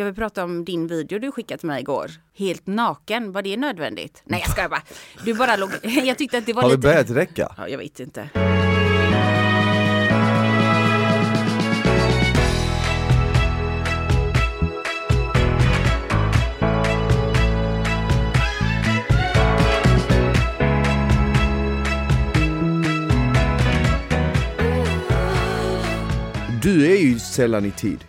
Jag vill prata om din video du skickade till mig igår. Helt naken, var det nödvändigt? Nej jag skojar bara. Du bara låg... Jag tyckte att det var Har vi lite... börjat räcka? Ja, jag vet inte. Du är ju sällan i tid.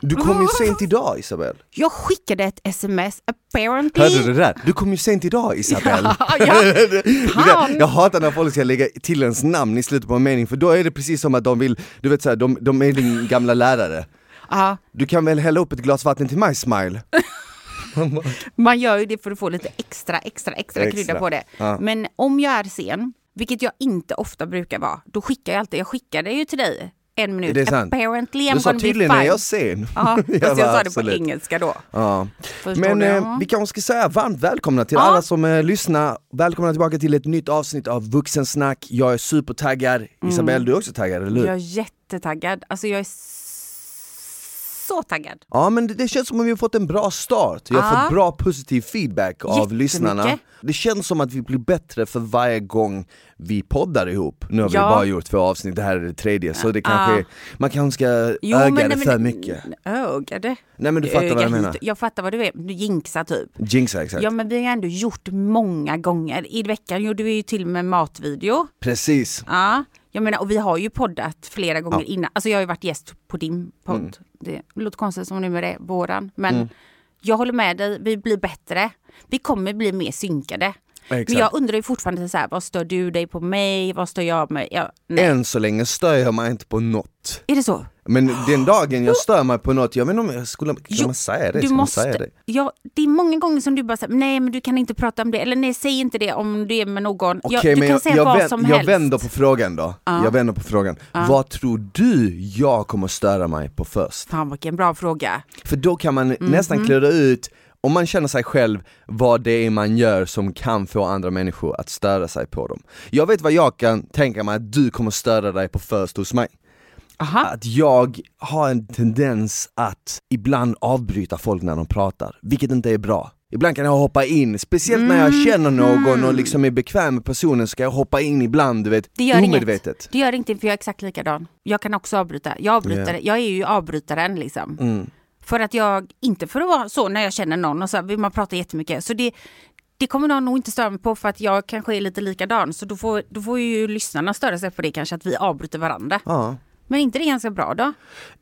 Du kom ju sent idag Isabel. Jag skickade ett sms apparently. Hörde du det där? Du kom ju sent idag Isabel. Ja, ja. Det- det där- jag hatar när folk ska lägga till ens namn i slutet på en mening för då är det precis som att de vill, du vet såhär, de, de är din gamla lärare. Ja, Du kan väl hälla upp ett glas vatten till mig smile? man gör ju det för att få lite extra, extra, extra, Extra. krydda på det. Ja. Men om jag är sen, vilket jag inte ofta brukar vara, då skickar jag alltid, jag skickade ju till dig en minut. Det är sant. Apparently I'm Du sa tydligen är jag sen. Ja, jag, bara, sa det på absolut. engelska då. Ja. Men eh, vi kanske ska säga varmt välkomna till Ja. alla som eh, lyssnar. Välkomna tillbaka till ett nytt avsnitt av Vuxensnack. Jag är supertaggad. Mm. Isabel, du är också taggad, eller hur? Jag är jättetaggad. Alltså jag är så taggad. Ja men det, det känns som att vi har fått en bra start. Jag har fått bra positiv feedback av lyssnarna. Det känns som att vi blir bättre för varje gång vi poddar ihop. Nu har vi Ja. bara gjort två avsnitt, det här är det tredje så det kanske man kanske ska öga det nej, för mycket. Öga det? Nej men du fattar vad jag menar. Jag fattar vad du är. Du jinxar typ. Jinxa exakt. Ja men vi har ändå gjort många gånger. I veckan gjorde vi ju till med matvideo. Precis. Ja, jag menar och vi har ju poddat flera gånger. Mm. innan. Alltså jag har ju varit gäst på din podd. Det låter konstigt som nu med det, våran. Men jag håller med dig, vi blir bättre. Vi kommer bli mer synkade. Exakt. Men jag undrar ju fortfarande så här, vad stör du dig på mig? Vad stör jag mig? Ja, nej. Än så länge stör jag mig inte på något. Är det så? Men den dagen jag stör mig på något, jag vet inte om jag skulle, kan Jo, man säga det? Du måste, säga det? Ja, det är många gånger som du bara säger nej men du kan inte prata om det. Eller nej, säg inte det om du är med någon. Okej jag, du kan jag, säga jag, vad vänd, som jag helst. vänder på frågan då. Jag vänder på frågan. Vad tror du jag kommer störa mig på först? Fan vilken bra fråga. För då kan man Mhm. nästan klura ut, om man känner sig själv, vad det är man gör som kan få andra människor att störa sig på dem. Jag vet vad jag kan tänka mig att du kommer störa dig på först hos mig. Aha. Att jag har en tendens att ibland avbryta folk när de pratar, vilket inte är bra. Ibland kan jag hoppa in, speciellt när jag känner någon och liksom är bekväm med personen ska jag hoppa in ibland, du vet, Det gör omedvetet. inget. Det gör inte för jag är exakt likadan. Jag kan också avbryta. Jag, avbryter, Ja. jag är ju avbrytaren liksom. Mm. För att jag, inte för att vara så när jag känner någon och så vill man prata jättemycket. Så det, det kommer någon nog inte störa mig på för att jag kanske är lite likadan. Så då får, då får ju lyssnarna störa sig på det kanske att vi avbryter varandra. Ja. Men inte det ganska bra då?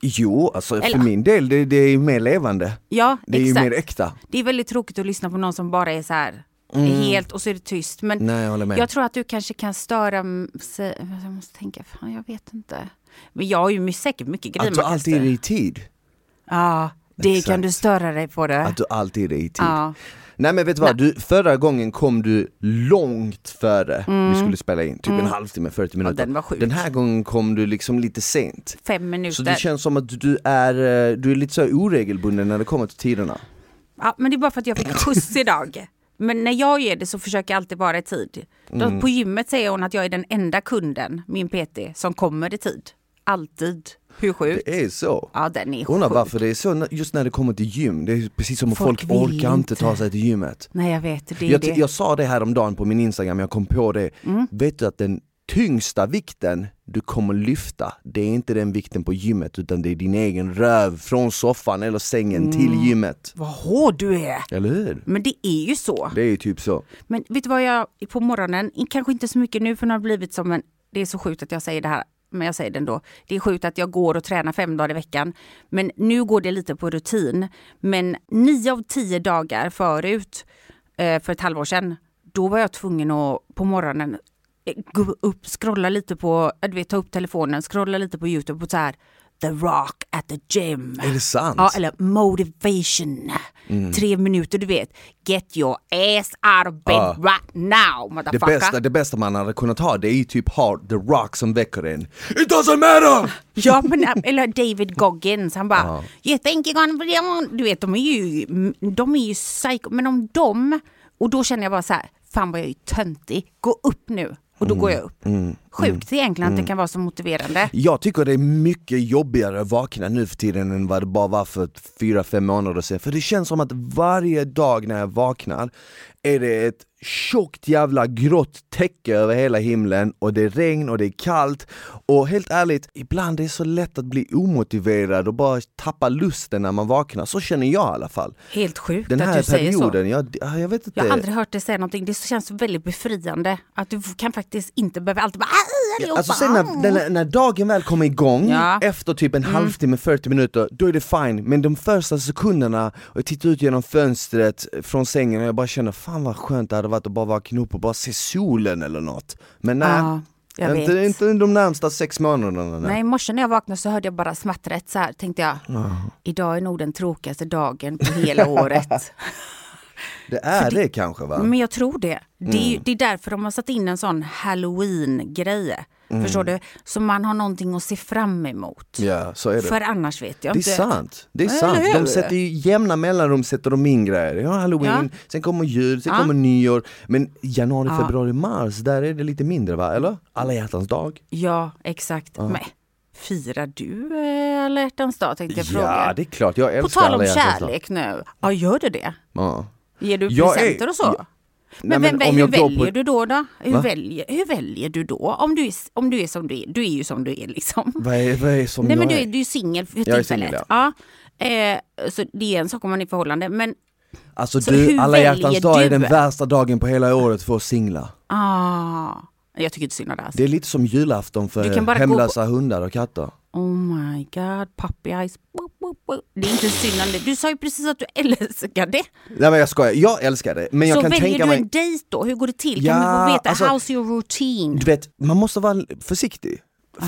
Jo, alltså för Eller- min del, det, det är ju mer levande. Ja, Det är ju exakt. mer äkta. Det är väldigt tråkigt att lyssna på någon som bara är så här helt och så är det tyst. Men Nej, jag jag tror att du kanske kan störa sig. Jag måste tänka, fan jag vet inte. Men jag har ju säkert mycket grejer Att du alltid är i tid. Ja, det Exakt. kan du störa dig på det. Att du alltid är i tid. Ja. Nej men vet du vad, du, förra gången kom du långt före vi skulle spela in, typ en halvtimme, 40 minuter. Mm. den var sjuk. Den här gången kom du liksom lite sent. Fem minuter. Så det känns som att du är, eh, du är lite så oregelbunden när det kommer till tiderna. Ja, men det är bara för att jag fick skjuts idag. Men när jag ger det så försöker jag alltid vara i tid. Mm. På gymmet säger hon att jag är den enda kunden, min PT, som kommer i tid. Alltid. Hur sjukt? Det är så. Ja, den är Undrar sjuk. varför det är så just när det kommer till gym, det är precis som Folk folk, orkar inte ta sig till gymmet. Nej, jag vet. Det är Jag, det. jag sa det här om dagen på min instagram, jag kom på det. Mm. Vet du att den tyngsta vikten du kommer lyfta, det är inte den vikten på gymmet utan det är din egen röv från soffan eller sängen Mm. till gymmet. Vad hård du är! Eller hur? Men det är ju så. Det är ju typ så. Men vet du vad jag, på morgonen, kanske inte så mycket nu för det har blivit som en, det är så sjukt att jag säger det här, men jag säger det ändå. Det är sjukt att jag går och tränar fem dagar i veckan. Men nu går det lite på rutin. Men nio av tio dagar förut, eh, för ett halvår sedan, då var jag tvungen att på morgonen eh, gå upp, scrolla lite på, du vet ta upp telefonen, scrolla lite på Youtube och så här The Rock at the gym. Är det sant? Ja, eller motivation. Mm. Tre minuter, du vet. Get your ass out of bed Ja. right now, Det bästa, det bästa man hade kunnat ha det är ju typ Hard, The Rock som väcker en. It doesn't matter! Ja, men, eller David Goggins, han bara You think you're gonna be on... Du vet, de är ju, de är ju psycho. Men om de... Och då känner jag bara så här, fan vad jag är töntig. Gå upp nu. och då går jag upp. Mm. Sjukt egentligen att det kan vara så motiverande. Jag tycker det är mycket jobbigare att vakna nu för tiden än vad det bara var för fyra fem månader sedan. För det känns som att varje dag när jag vaknar är det ett tjockt jävla grått täcke över hela himlen och det är regn och det är kallt och helt ärligt, ibland är det så lätt att bli omotiverad och bara tappa lusten när man vaknar, så känner jag i alla fall. Helt sjukt Den att här du säger så. perioden, jag, jag vet inte. Jag har aldrig hört dig säga någonting. Det känns väldigt befriande att du kan faktiskt inte behöva alltid bara "Ah, allihopa." Alltså sen när, när, när dagen väl kommer igång, Ja. Mm. efter typ en halvtimme, 40 minuter, då är det fine. Men de första sekunderna, och jag tittar ut genom fönstret från sängen och jag bara känner fan vad skönt det hade varit att bara vakna upp och bara se solen eller något. Men nej, Ja, jag inte, vet. inte de närmsta sex månaderna. Nej, i morse när jag vaknade så hörde jag bara smattret så här tänkte jag. Idag är nog den tråkigaste dagen på hela året. Det är det, kanske va? Men jag tror det. Det är, Mm. det är därför de har satt in en sån halloween-grej. Mm. Förstår du? Så man har någonting att se fram emot. Ja, så är det. För annars vet jag Det inte. är sant, det är Eller sant. hur? De sätter ju jämna mellanrum sätter de in grejer. Ja, halloween, sen kommer jul, sen Ja. kommer nyår. Men januari, Ja. februari, mars, där är det lite mindre va? Eller? Alla hjärtans dag. Ja, exakt. Men firar du eh, alla hjärtans dag tänkte jag fråga. Ja, det är klart. Jag På älskar tal om alla hjärtans dag. kärlek nu. Ja, gör du det? Ja. Ger du Jag är- presenter och så? jag- Men, Nej, vem, men om hur jag väljer på- du då? då? Hur, Va? väljer, hur väljer du då? Om du, är, om du är som du är. Du är ju som du är liksom. Vad är, vad är som Nej jag men du är? är, du är singel för är tillfället. singel, ja. Eh, så det är en sak om man är i förhållande. Men Alltså Så du, alla hjärtans dag är den värsta dagen på hela året för oss singlar. ah, jag tycker inte synd om det. Alltså. Det är lite som julafton Du för hemlösa hundar och katter. Oh my god, puppy eyes. Det är inte synd om det. Du sa ju precis att du älskar det. Nej men jag skojar, jag älskar det. Men jag så kan väljer tänka du mig, en dejt då? Hur går det till? Ja, kan vi få veta? alltså- How's your routine? du vet, man måste vara försiktig.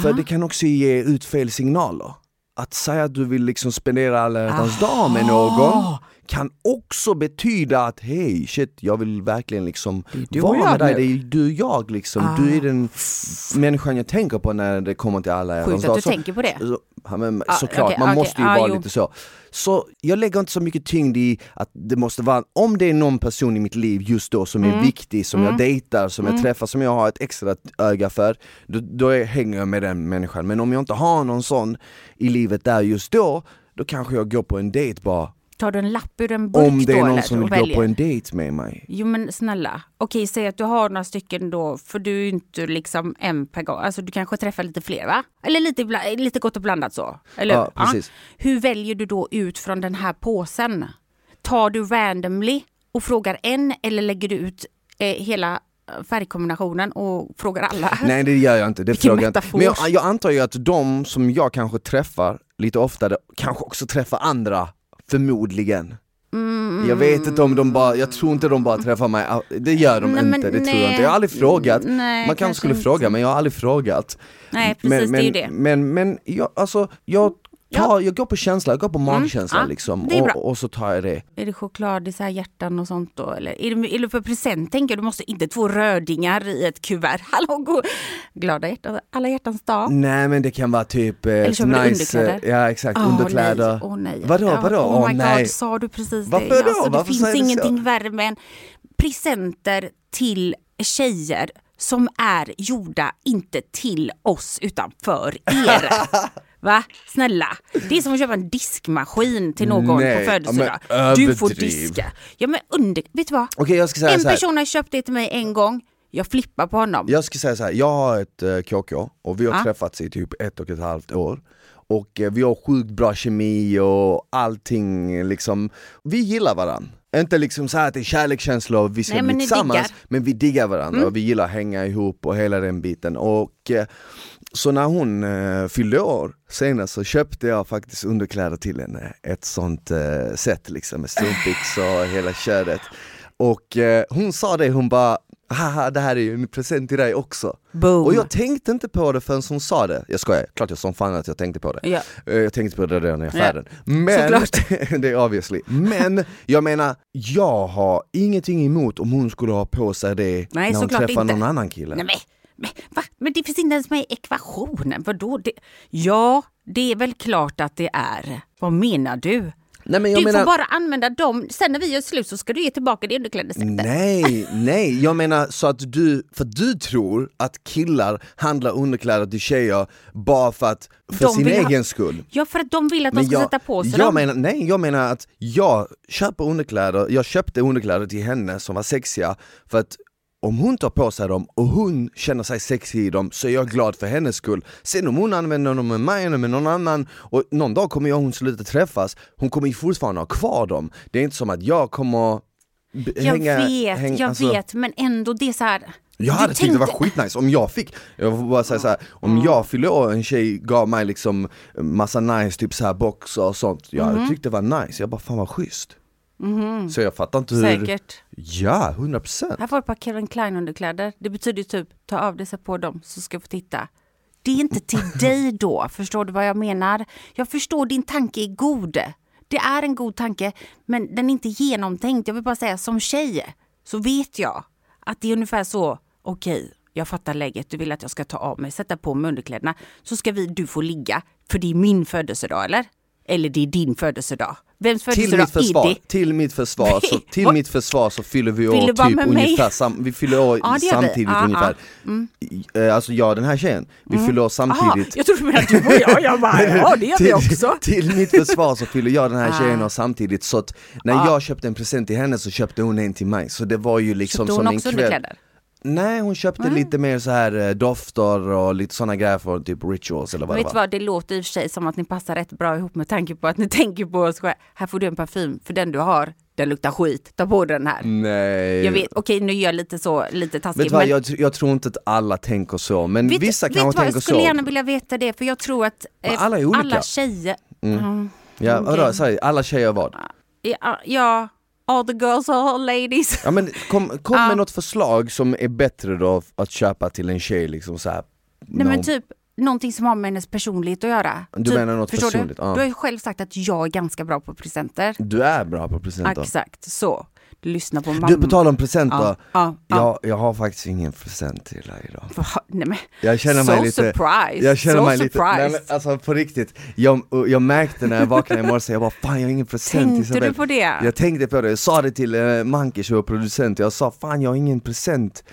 För det kan också ge ut fel signaler. Att säga att du vill liksom spendera alla hjärtans dag med någon kan också betyda att hej shit jag vill verkligen liksom vara med dig, det är du och jag liksom. Du är den f- människan jag tänker på när det kommer till alla hjärtans Sjukt dag. att du Så- tänker på det. så, ja, men, Ah, såklart, okej, man okej, måste ju ah, vara jo. lite så. Så jag lägger inte så mycket tyngd i att det måste vara, om det är någon person i mitt liv just då som Mm. är viktig, som jag dejtar, som jag träffar, som jag har ett extra öga för, då, då hänger jag med den människan. Men om jag inte har någon sån i livet där just då, då kanske jag går på en dejt bara. Tar du en lapp ur en burk Om det är någon som vill gå på en dejt med mig. Jo men snälla, okej säg att du har några stycken då, för du är ju inte liksom en per gång. Alltså du kanske träffar lite fler va? Eller lite, lite gott och blandat så. Eller? Ja, precis. Hur väljer du då ut från den här påsen? Tar du randomly och frågar en eller lägger du ut eh, hela färgkombinationen och frågar alla? Nej det gör jag inte, det Vilken frågar jag inte. Men jag, jag antar ju att de som jag kanske träffar lite oftare, kanske också träffar andra, förmodligen. Jag vet inte om de bara, jag tror inte de bara träffar mig, det gör de Nej, men inte, det tror jag nej. inte. Jag har aldrig frågat, Nej, man kanske skulle inte. fråga men jag har aldrig frågat. Nej precis, men, det är ju men, det. Men, men jag, alltså, jag, tar, jag går på känsla, jag går på magkänsla ja, liksom det är bra. och, och så tar jag det. Är det choklad i hjärtan och sånt då? Eller är det, är det för present tänker jag? Du måste inte två rödingar i ett kuvert. Hallå, go- glada hjärtan, alla hjärtans dag. Nej men det kan vara typ eh, ett köper du underkläder? eh, ja exakt, Åh, underkläder. nej, Åh nej. Vadå, Ja, vadå? Oh my nej. god, sa du precis Varför det? då? Alltså, det Varför finns säger du så? ingenting värre än presenter till tjejer som är gjorda inte till oss utan för er. Va? Snälla. Det är som att köpa en diskmaskin till någon Nej, på födelsedag. ja, du får diska. Ja men under... Vet du vad? Okej jag ska säga En så här. person har köpt det till mig en gång. Jag flippar på honom. Jag ska säga så här, jag har ett eh, KK och vi har Ja. träffats i typ ett och ett halvt år och eh, vi har sjukt bra kemi och allting liksom, vi gillar varandra. Inte liksom så här att det är kärlekskänslor och vi ska bli tillsammans, diggar. Mm. men vi diggar varandra och vi gillar att hänga ihop och hela den biten. Och eh, så när hon eh, fyllde år senast så köpte jag faktiskt underkläder till henne, ett sånt eh, set liksom med strumpbyxor och hela köret. Och eh, hon sa det, hon bara haha det här är ju en present till dig också. Boom. Och jag tänkte inte på det förrän hon sa det, jag skojar, klart jag som fan att jag tänkte på det. Eh, Jag tänkte på det redan i affären. Men, Såklart. det är obviously. Men jag menar, jag har ingenting emot om hon skulle ha på sig det Nej, när hon träffar inte. någon annan kille. Nej, men, men, va? men det finns inte ens med i ekvationen. Vadå? Det, ja, det är väl klart att det är. Vad menar du? Nej, men du menar- får bara använda dem, sen när vi gör slut så ska du ge tillbaka det underklädessättet. Nej, nej, jag menar så att du, för du tror att killar handlar underkläder till tjejer bara för att, för De sin vill ha- egen skull. Ja, för att de vill att de ska jag, sätta på sig jag dem. menar, nej, jag menar att jag köper underkläder, jag köpte underkläder till henne som var sexiga för att om hon tar på sig dem och hon känner sig sexig i dem så är jag glad för hennes skull. Sen om hon använder dem med mig eller med någon annan och någon dag kommer jag och hon sluta träffas, hon kommer ju fortfarande ha kvar dem. Det är inte som att jag kommer b- Jag hänga, vet, häng- jag alltså- vet, men ändå det är så här. jag hade tyckt det var tänkte- skitnice om jag fick, jag får bara säga så här, om jag fyllde år och en tjej gav mig liksom massa nice, typ så här boxar och sånt, jag hade tyckt det var nice, jag bara fan vad schysst. Så jag fattar inte hur... Säkert. Ja, 100 procent. Här får du ett par Calvin Klein underkläder. Det betyder typ, ta av dig sig på dem så ska jag få titta. Det är inte till dig då, förstår du vad jag menar? Jag förstår din tanke är god. Det är en god tanke, men den är inte genomtänkt. Jag vill bara säga, som tjej så vet jag att det är ungefär så, okej, jag fattar läget, du vill att jag ska ta av mig, sätta på mig underkläderna, så ska vi, du få ligga, för det är min födelsedag, eller? Eller det är din födelsedag. Vems Till mitt, försvar, är det? till mitt försvar, så, till mitt försvar så fyller vi år typ ungefär sam, vi fyller år vi. samtidigt Ja, ungefär. Eh, Alltså jag och den här tjejen, vi fyller år samtidigt. jag trodde du menade du och jag. Jag bara, ja det gör vi också. till mitt försvar så fyller jag den här Ah. tjejen år samtidigt så att när Ah. jag köpte en present till henne så köpte hon en till mig så det var ju liksom Köpte som en kväll underkläder? Nej hon köpte lite mer så här eh, dofter och lite såna grejer för typ rituals eller vad Vet det var vad, det låter i och för sig som att ni passar rätt bra ihop med tanke på att ni tänker på oss själva. Här får du en parfym, för den du har, den luktar skit. Ta på den här. Nej Jag vet, okej nu gör jag lite så, lite taskigt. Vet du vad, men jag, jag tror inte att alla tänker så, men vet, vissa vet du kanske vad, tänker jag skulle så gärna vilja veta det, för jag tror att Men eh, alla alla tjejer... Mm. Ja, Okej. vadå, alla tjejer vad? Ja, ja, all the girls are all ladies. Ja men kom, kom med något förslag som är bättre då att köpa till en tjej liksom så här. Nej men hon- typ någonting som har med hennes personlighet att göra. Du typ, menar något personligt, Du? ja. du har ju själv sagt att jag är ganska bra på presenter. Du är bra på presenter. Exakt, så. Du lyssnar på mamma. Du, på tal om presenter, Ja, ja, ja. Jag, jag har faktiskt ingen present till dig idag. Va? Nej, men. Jag känner mig so lite... surprised. Jag känner so mig lite, nej, surprised. men, alltså på riktigt, jag, jag märkte när jag vaknade i morse, jag bara fan jag har ingen present Tänkte Isabelle. du på det? Jag tänkte på det, jag sa det till uh, Mankis, vår producent, jag sa fan jag har ingen present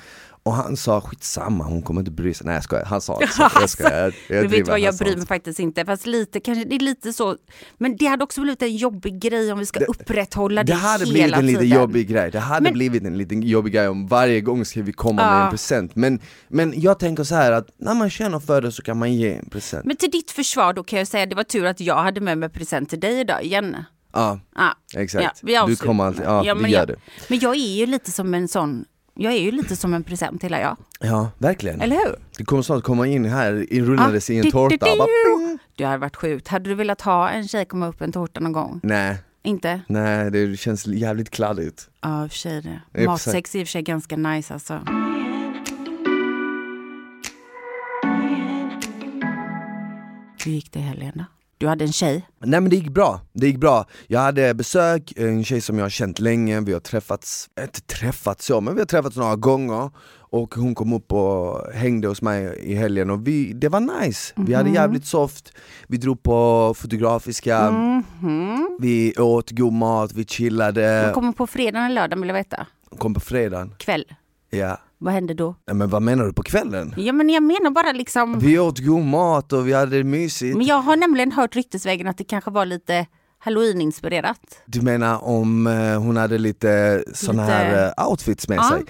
Och han sa skitsamma, hon kommer inte bry sig. Nej jag skojar, han sa inte så. Jag skojar, jag, jag Men vet du vad, jag bryr mig faktiskt inte. Fast lite, kanske det är lite så. Men det hade också blivit en jobbig grej om vi ska upprätthålla det, Det hade hela blivit en lite tiden. jobbig grej, det hade Men- blivit en liten jobbig grej om varje gång ska vi komma med Ja. en present men, men jag tänker så här att när man känner för det så kan man ge en present Men till ditt försvar då kan jag säga det var tur att jag hade med mig present till dig idag igen. Ja, Ja, exakt. vi du kommer alltid, ja, men vi gör jag, det Men jag är ju lite som en sån, jag är ju lite som en present hela jag. Ja, verkligen Eller hur? Det kommer snart komma in här, i- rullades i en Du, tårta du, du. hade varit sjukt. Hade du velat ha en tjej komma upp en tårta någon gång? Nej, Inte? nej det känns jävligt kladdigt Ja, i och för sig det. Matsex är i och för sig ganska nice alltså. Hur gick det i helgen då? Du hade en tjej? Nej men det gick bra, det gick bra. Jag hade besök, en tjej som jag har känt länge, vi har träffats, inte träffats så, men vi har träffats några gånger och hon kom upp och hängde hos mig i helgen och vi, det var nice. Vi hade Mhm. jävligt soft, vi drog på fotografiska, Mhm. vi åt god mat, vi chillade, Hon kommer på fredagen eller lördagen vill jag veta. kom på fredagen. Kväll. Ja. Vad hände då? Nej, men vad menar du på kvällen? Ja men jag menar bara liksom. Vi åt god mat och vi hade det mysigt. Men jag har nämligen hört ryktesvägen att det kanske var lite halloween-inspirerat. Du menar om eh, hon hade lite såna Lite- här eh, outfits med Ja. sig?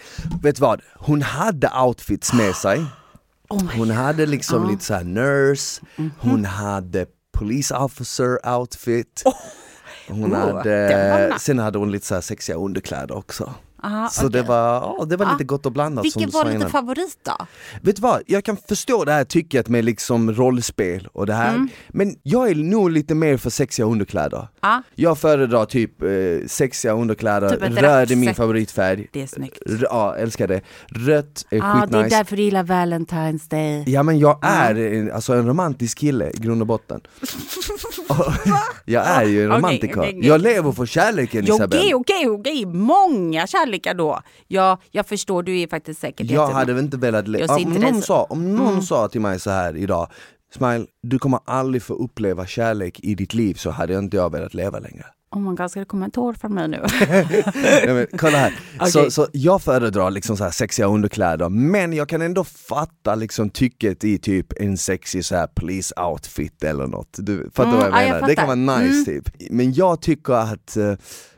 Vet du vad? Hon hade outfits med sig. Oh Hon hade liksom Ja. lite så här nurse, Mhm. hon hade police officer outfit. Hon Oh, den var hade, sen hade hon lite så sexiga underkläder också. Aha, Så det okej. var, ja, det var Ja. lite gott och blandat Vilken var lite innan. favorit då? Vet du vad, jag kan förstå det här tycket med liksom rollspel och det här, Mm. men jag är nog lite mer för sexiga underkläder. Ja, Jag föredrar typ eh, sexiga underkläder, Typ röd är min sätt. favoritfärg. det är snyggt. R- ja, älskar det. Rött är Ja, det är skitnice. därför du gillar Valentine's Day. Ja men jag är en, alltså en romantisk kille i grund och botten. Jag är ju en romantiker. okej, okej. Jag lever för kärleken Isabelle. Okej, okej, okej, många kärlekar då. Ja, jag förstår, du är faktiskt säkert Jag hade väl inte velat le- Jag ser ja, inte om någon, sa, om någon Mm. sa till mig så här idag Smile, du kommer aldrig få uppleva kärlek i ditt liv så hade jag inte jag velat leva längre. Oh my god, ska det komma ett hår från mig nu? Nej, men, kolla här, Okej. så, så jag föredrar liksom så här sexiga underkläder men jag kan ändå fatta liksom tycket i typ en sexig så här police outfit eller något. Du fattar Mm, vad jag ja, jag menar? det kan vara nice Mm. typ. Men jag tycker att, eh,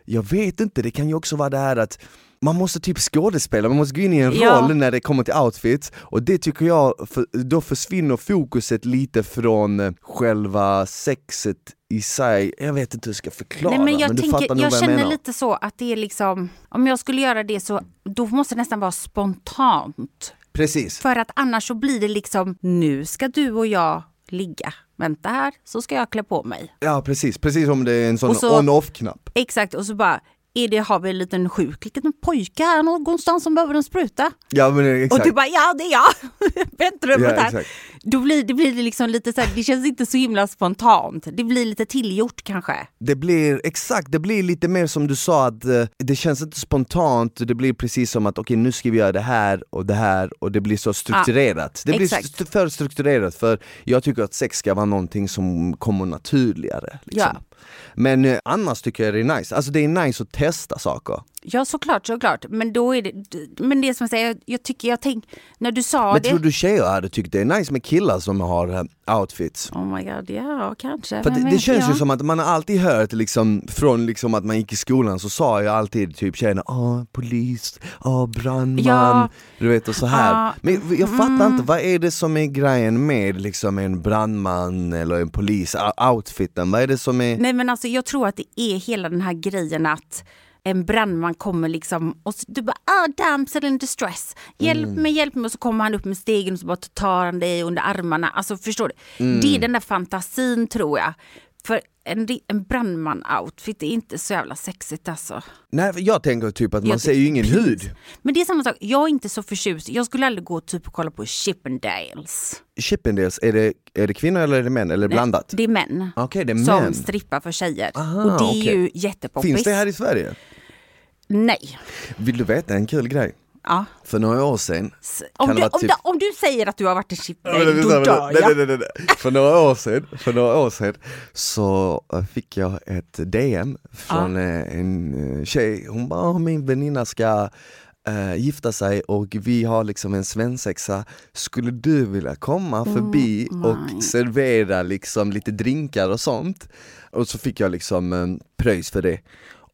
jag vet inte, det kan ju också vara det här att man måste typ skådespela, man måste gå in i en Ja. roll när det kommer till outfits och det tycker jag, för, då försvinner fokuset lite från eh, själva sexet i sig, jag vet inte hur jag ska förklara Nej, men jag, du fattar tänker, nog jag vad jag känner menar. lite så att det är liksom, om jag skulle göra det så, då måste det nästan vara spontant. Precis. För att annars så blir det liksom, nu ska du och jag ligga. Vänta här, så ska jag klä på mig. Ja precis, precis som det är en sån så- on-off-knapp. Exakt, och så bara, är det, har vi en liten sjuk liten pojke här någonstans som behöver en spruta? Ja men Och exakt. du bara, ja det är jag! Väntrummet Ja, här. exakt. Då blir det blir liksom lite så här, det känns inte så himla spontant. Det blir lite tillgjort kanske. Det blir, exakt, det blir lite mer som du sa att eh, det känns inte spontant, det blir precis som att okej nu ska vi göra det här och det här och det blir så strukturerat. det blir st- för strukturerat för jag tycker att sex ska vara någonting som kommer naturligare. Liksom. Ja. Men eh, annars tycker jag det är nice, alltså det är nice att testa saker. Ja såklart, såklart. Men då är det, men det som jag säger, jag tycker, jag tänk, när du sa Men det. tror du tjejer hade tyckt det är nice med killar som har eh, outfits? Oh my god, ja kanske. För det, det känns jag? ju som att man har alltid hört liksom, från liksom att man gick i skolan så sa jag alltid typ tjejerna ah polis, ah brandman, Ja. du vet och så här. Ja. Men jag fattar Mm. inte, vad är det som är grejen med liksom en brandman eller en polis, outfiten, vad är det som är... Nej men alltså jag tror att det är hela den här grejen att en brandman kommer liksom och så, du bara ah damsel in distress, hjälp Mm. mig, hjälp mig och så kommer han upp med stegen och så bara tar han dig under armarna. Alltså förstår du? Mm. Det är den där fantasin tror jag. För en, en brandman-outfit är inte så jävla sexigt alltså. Nej jag tänker typ att man Jag ser ju ingen tycker- hud. Men det är samma sak, jag är inte så förtjust. Jag skulle aldrig gå typ och kolla på Chippendales. Chippendales, är det, är det kvinnor eller är det män, eller blandat? Det är män. Okej det är Som män. strippar för tjejer. Aha, och det är okej. ju jättepoppis. Finns det här i Sverige? Nej. Vill du veta en kul grej? Ja. För några år sedan Om du, om, typ- du, om du säger att du har varit en chip, Ja, nej, då dör nej, jag. nej, nej, nej. För några år sedan, för några år sedan så eh, fick jag ett DM från eh, en eh, tjej, hon bara "Ah, min väninna ska eh, gifta sig och vi har liksom en svensexa, skulle du vilja komma förbi Oh my. och servera liksom lite drinkar och sånt? Och så fick jag liksom eh, pröjs för det.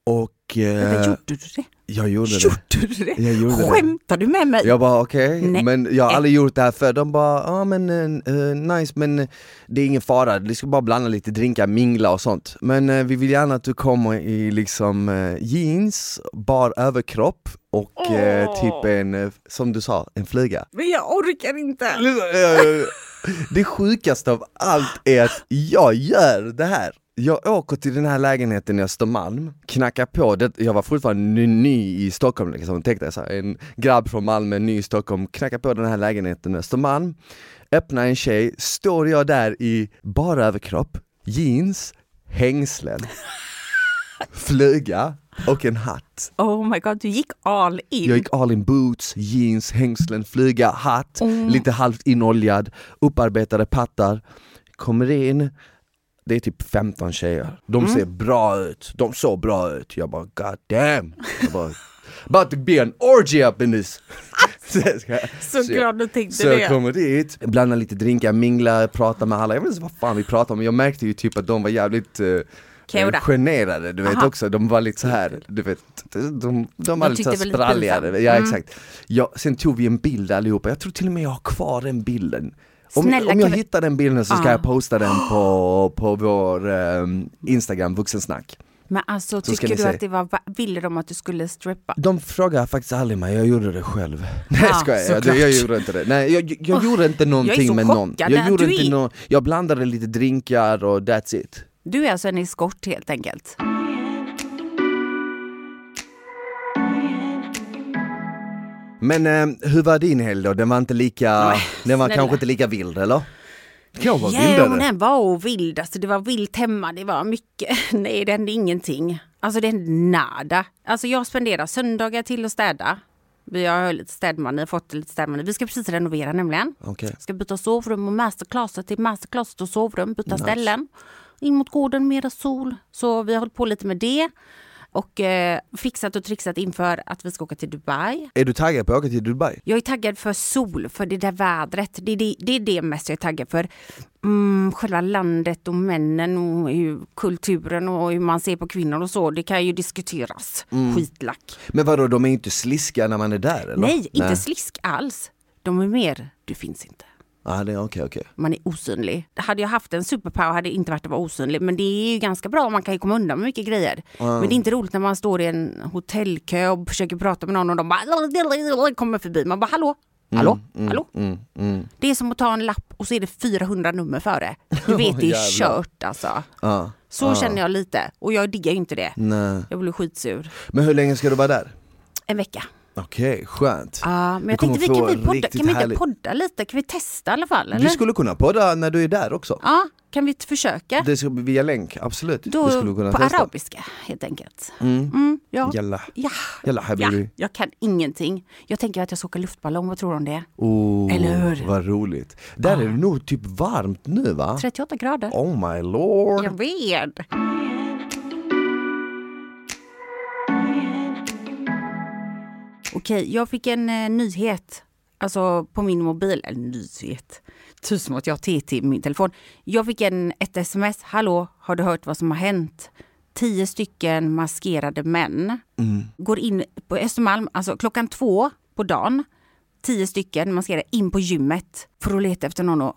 Och Vänta, eh, gjorde du det? jag gjorde det. Gjorde du det? Jag gjorde det. Skämtar du med mig? Jag bara okej, Nej. men jag har aldrig gjort det här för De bara, ja ah, men eh, nice men eh, det är ingen fara, vi ska bara blanda lite drinkar, mingla och sånt Men eh, vi vill gärna att du kommer i liksom eh, jeans, bar överkropp och Åh. typ en, som du sa, en flyga Men jag orkar inte. Det sjukaste av allt är att jag gör det här jag åker till den här lägenheten i Östermalm, knackar på, det, jag var fortfarande ny, ny i Stockholm liksom, tänk dig så här, en grabb från Malmö, ny i Stockholm, knackar på den här lägenheten i Östermalm, öppnar en tjej, står jag där i bara överkropp, jeans, hängslen, fluga och en hatt. Oh my god, du gick all in. Jag gick all in boots, jeans, hängslen, flyga, hatt, Mm. lite halvt inoljad, upparbetade pattar. Kommer in, det är typ 15 tjejer. De Mm. ser bra ut, de såg bra ut. Jag bara god damn. Jag bara, about to be an orgy up in this. så jag Så jag- glad du tänkte så jag det. kommer dit, blandar lite drinkar, minglar, pratar med alla, jag vet inte vad fan vi pratar om, men jag märkte ju typ att de var jävligt Keuda. generade, du vet Aha. också, de var lite så här, du vet, de, de, de var lite så spralligare, ja Mm. exakt. Ja, sen tog vi en bild allihopa, jag tror till och med jag har kvar den bilden. Om, Snälla, om jag vi- hittar den bilden så ska Ah. jag posta den på, på vår ehm, Instagram, vuxensnack. Men alltså Så tycker du att det var, ville de att du skulle strippa? De frågar faktiskt aldrig mig, jag gjorde det själv. Nej Ja, jag skojar, jag, jag gjorde inte det. Nej jag, jag Åh, gjorde inte någonting så med någon. Jag, gjorde du inte är- jag blandade lite drinkar och that's it. Du är alltså en eskort helt enkelt? Men eh, hur var din helg då? Den var inte lika, Nej, den var snälla. kanske inte lika vild eller? Var Jo, vildare? den var vild. Alltså, det var vilt hemma, det var mycket. Nej, det hände ingenting. Alltså det hände nada. Alltså jag spenderar söndagar till att städa. Vi har lite städmani, fått lite städmani. Vi ska precis renovera nämligen. Okej. Ska byta sovrum och masterclasset till masterclasset och sovrum, byta Nice. ställen. in mot gården, mera sol. Så vi har hållit på lite med det och eh, fixat och trixat inför att vi ska åka till Dubai. Är du taggad på att åka till Dubai? Jag är taggad för sol, för det där vädret. Det är det, det, är det mest jag är taggad för. Mm, själva landet och männen och hur, kulturen och hur man ser på kvinnor och så. Det kan ju diskuteras. Mm. Skitlack. Men vadå, de är inte sliska när man är där eller? Nej, inte slisk alls. De är mer, du finns inte. Ah, det okej, okej. Man är osynlig. Hade jag haft en superpower hade det inte varit att vara osynlig. Men det är ju ganska bra, man kan ju komma undan med mycket grejer. Men det är inte roligt när man står i en hotellkö och försöker prata med någon och de bara kommer förbi. Man bara hallå, hallå, hallå. Mm, mm. Det är som att ta en lapp och så är det 400 nummer före. Du vet det är kört alltså. Ah, Så ah. känner jag lite och jag diggar ju inte det. Nej. Jag blir skitsur. Men hur länge ska du vara där? En vecka. Okej, skönt. Ja, men jag tänkte vi kan, vi podda, kan vi inte härligt- podda lite? Kan vi testa i alla fall? Eller? Vi skulle kunna podda när du är där också. Ja, kan vi försöka? Det ska via länk, absolut. Då skulle vi kunna på testa. arabiska helt enkelt. Mm. Mm, ja. Jalla, Ja. jalla ja, habibi. jag kan ingenting. Jag tänker att jag ska åka luftballong, vad tror du om det? Oh, Eller hur? Vad roligt. Där är det nog typ varmt nu va? 38 grader. Oh my lord. Jag vet. Okej, jag fick en eh, nyhet. Alltså på min mobil. Eller nyhet. Tusen att jag har TT i min telefon. Jag fick en, ett sms. Hallå, har du hört vad som har hänt? Tio stycken maskerade män Mm. går in på Östermalm, alltså klockan två på dagen. Tio stycken maskerade in på gymmet för att leta efter någon att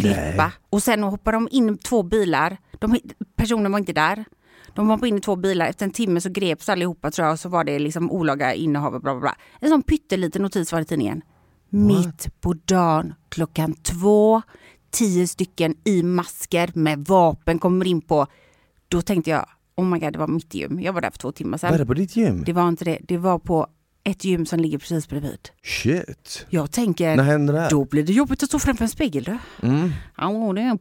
klippa. Och sen hoppar de in två bilar. De, personen var inte där. De hoppade in i två bilar. Efter en timme så greps allihopa tror jag och så var det liksom olaga innehav och bla bla bla. En sån pytteliten notis var det i tidningen. Mitt på dagen klockan två. Tio stycken i masker med vapen kommer in på. Då tänkte jag, oh my god det var mitt gym. Jag var där för två timmar sedan. det på ditt gym? Det var inte det. Det var på ett gym som ligger precis bredvid. Shit. Jag tänker, När hände det här? då blir det jobbigt att stå framför en spegel du. Mm. Ja, det, är,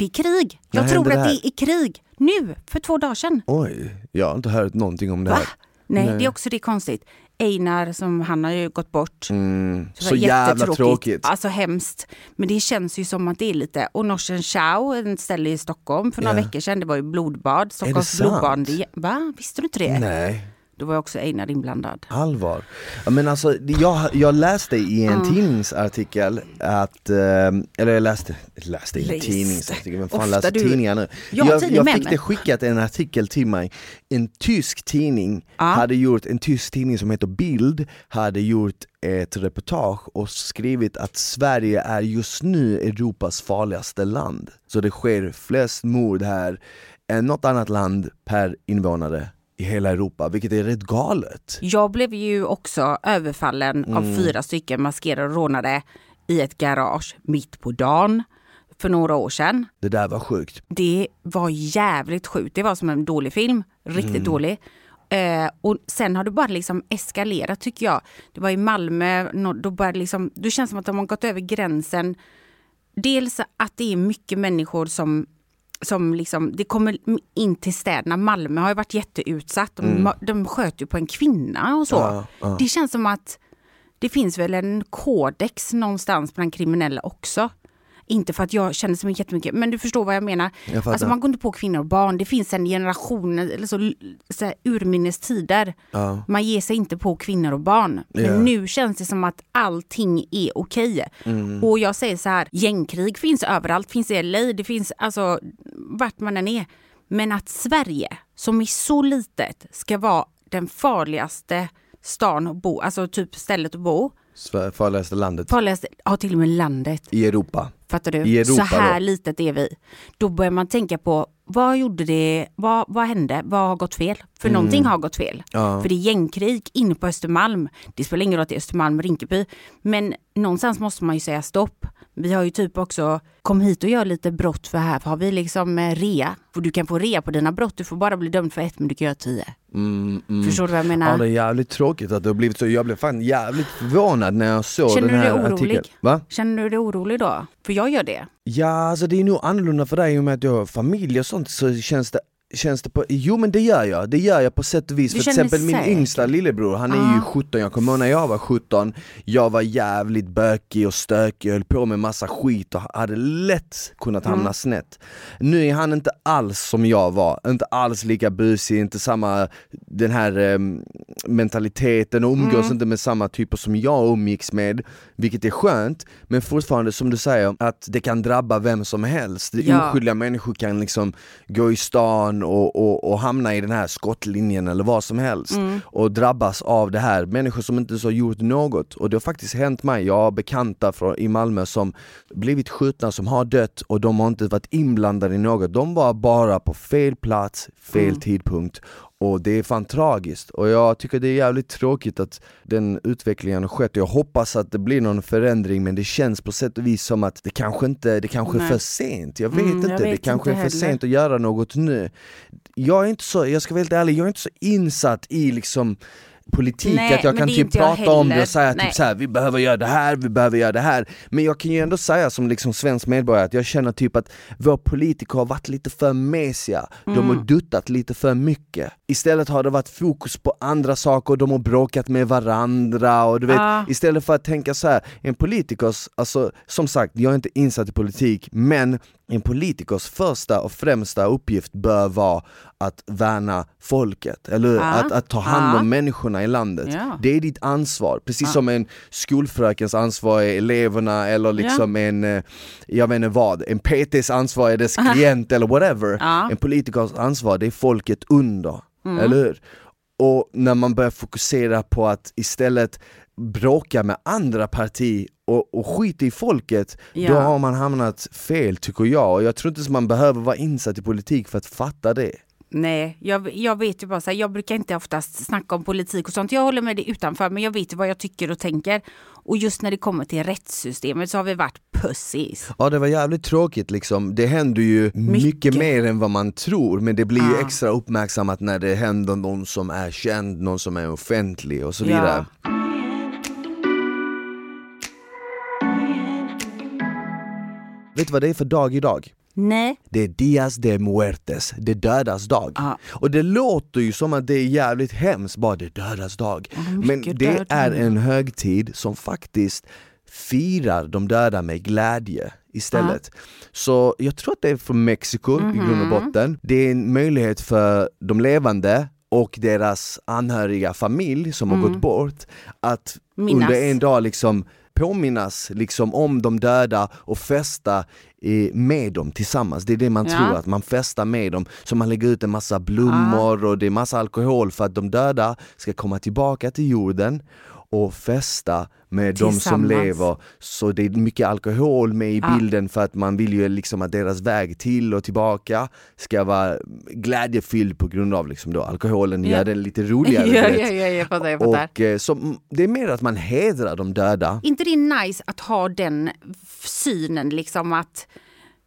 det är krig. När Jag tror att det det är krig. Nu, för två dagar sedan. Oj, jag har inte hört någonting om det Va? här. Nej, Nej. det är också det är konstigt. Einar, som han har ju gått bort. Mm. Så var jävla tråkigt. Alltså hemskt. Men det känns ju som att det är lite... Och Norsen Chow, en ställe i Stockholm för några Ja. veckor sedan, det var ju blodbad. Stockholms blodbad. Va? Visste du inte det? Nej. Då var också Einar inblandad. Allvar. Men alltså, jag, jag läste i en tidningsartikel att, eh, eller jag läste, läste i en Läste. tidningsartikel, vem fan Ofta läser du- tidningar nu? Jag jag, tidning jag fick det skickat en artikel till mig, en tysk tidning Ja. hade gjort, en tysk tidning som heter Bild, hade gjort ett reportage och skrivit att Sverige är just nu Europas farligaste land. Så det sker flest mord här än något annat land per invånare i hela Europa, vilket är rätt galet. Jag blev ju också överfallen Mm. av fyra stycken maskerade och rånade i ett garage mitt på dagen för några år sedan. Det där var sjukt. Det var jävligt sjukt. Det var som en dålig film. Riktigt Mm. dålig. Eh, och sen har det bara liksom eskalerat tycker jag. Det var i Malmö, då började liksom, det känns som att de har gått över gränsen. Dels att det är mycket människor som som liksom, det kommer in till städerna. Malmö har ju varit jätteutsatt. De, de sköt ju på en kvinna och så. Mm. Ja, ja. Det känns som att det finns väl en kodex någonstans bland kriminella också. Inte för att jag känner så jättemycket, men du förstår vad jag menar. Jag alltså man går inte på kvinnor och barn. Det finns en generation, eller så, så här, urminnes tider. Ja. Man ger sig inte på kvinnor och barn. Men Ja. nu känns det som att allting är okej. Mm. Och jag säger så här, gängkrig finns överallt. Finns i LA, det finns alltså vart man än är. Men att Sverige, som är så litet, ska vara den farligaste stan att bo, alltså typ stället att bo. Sver- Farligaste landet Farligaste, ja till och med landet. i Europa. Fattar du? I Europa så här då? litet är vi. Då börjar man tänka på vad gjorde det, vad, vad hände, vad har gått fel? För någonting har gått fel. Mm. Ja. För det är gängkrig inne på Östermalm. Det spelar ingen roll att det är Östermalm, Rinkeby. Men någonstans måste man ju säga stopp. Vi har ju typ också, kom hit och gör lite brott för här har vi liksom eh, rea. För du kan få rea på dina brott, du får bara bli dömd för ett men du kan göra tio. Mm, mm. Förstår du vad jag menar? Ja det är jävligt tråkigt att det har blivit så, jag blev fan jävligt förvånad när jag såg Känner den du dig här orolig? artikeln. Va? Känner du dig orolig då? För jag gör det. Ja alltså det är nog annorlunda för dig i och med att du har familj och sånt så känns det Känns det på, jo men det gör jag, det gör jag på sätt och vis. Du För till exempel min yngsta lillebror, han är ju Ja. 17, jag kommer ihåg när jag var 17 Jag var jävligt bökig och stökig, höll på med massa skit och hade lätt kunnat hamna Mm. snett Nu är han inte alls som jag var, inte alls lika busig, inte samma den här em, mentaliteten och umgås Mm. inte med samma typer som jag umgicks med Vilket är skönt, men fortfarande som du säger, att det kan drabba vem som helst Ja. Oskyldiga människor kan liksom gå i stan och, och, och hamna i den här skottlinjen eller vad som helst Mm. och drabbas av det här, människor som inte så har gjort något. Och det har faktiskt hänt mig, jag har bekanta från, i Malmö som blivit skjutna, som har dött och de har inte varit inblandade i något, de var bara på fel plats, fel Mm. tidpunkt och det är fan tragiskt. Och jag tycker det är jävligt tråkigt att den utvecklingen har skett. Jag hoppas att det blir någon förändring men det känns på sätt och vis som att det kanske inte, det kanske är Nej. för sent, jag vet Mm, inte, jag det vet kanske inte är för heller. sent att göra något nu. Jag är inte så, jag ska vara helt ärlig, jag är inte så insatt i liksom politik Nej, att jag kan typ inte jag prata om det och säga Nej. typ så här, vi behöver göra det här, vi behöver göra det här Men jag kan ju ändå säga som liksom svensk medborgare att jag känner typ att våra politiker har varit lite för mesiga, de Mm. har duttat lite för mycket Istället har det varit fokus på andra saker, de har bråkat med varandra och du vet, Ja. istället för att tänka så här, en politikers, alltså som sagt, jag är inte insatt i politik, men en politikers första och främsta uppgift bör vara att värna folket, eller? Ja. att, att ta hand om Ja. människorna i landet. Ja. Det är ditt ansvar, precis som en skolfrökens ansvar är eleverna eller liksom en, eh, jag vet inte vad, en PTs ansvar är dess klient eller whatever. En politikers ansvar, det är folket under, Mm. eller hur? Och när man börjar fokusera på att istället bråka med andra parti och, och skita i folket, då Ja. har man hamnat fel tycker jag. Och jag tror inte att man behöver vara insatt i politik för att fatta det. Nej, jag, jag vet ju bara så här, jag brukar inte oftast snacka om politik och sånt. Jag håller med det utanför, men jag vet ju vad jag tycker och tänker. Och just när det kommer till rättssystemet så har vi varit pussies. Ja det var jävligt tråkigt liksom, det händer ju mycket, Mycket. mer än vad man tror men det blir ju Ja. extra uppmärksammat när det händer någon som är känd, någon som är offentlig och så vidare. Ja. Vet du vad det är för dag idag? Nej, Det är Dias de Muertes, det dödas dag. Ja. Och det låter ju som att det är jävligt hemskt, bara det dödas dag. Men mycket det död. är en högtid som faktiskt firar de döda med glädje istället. Så jag tror att det är från Mexiko i grund Mhm. och botten. Det är en möjlighet för de levande och deras anhöriga familj som har gått bort att Mm. Minnas. under en dag liksom påminnas liksom om de döda och festa eh, med dem tillsammans. Det är det man Ja. tror, att man festar med dem. Så man lägger ut en massa blommor och det är massa alkohol för att de döda ska komma tillbaka till jorden och festa med de som lever. Så det är mycket alkohol med i bilden för att man vill ju liksom att deras väg till och tillbaka ska vara glädjefylld på grund av liksom då alkoholen Ja. gör den lite roligare. du ja, vet. ja, ja, jag fattar, jag fattar. Och så, det är mer att man hedrar de döda. inte det är nice att ha den synen liksom att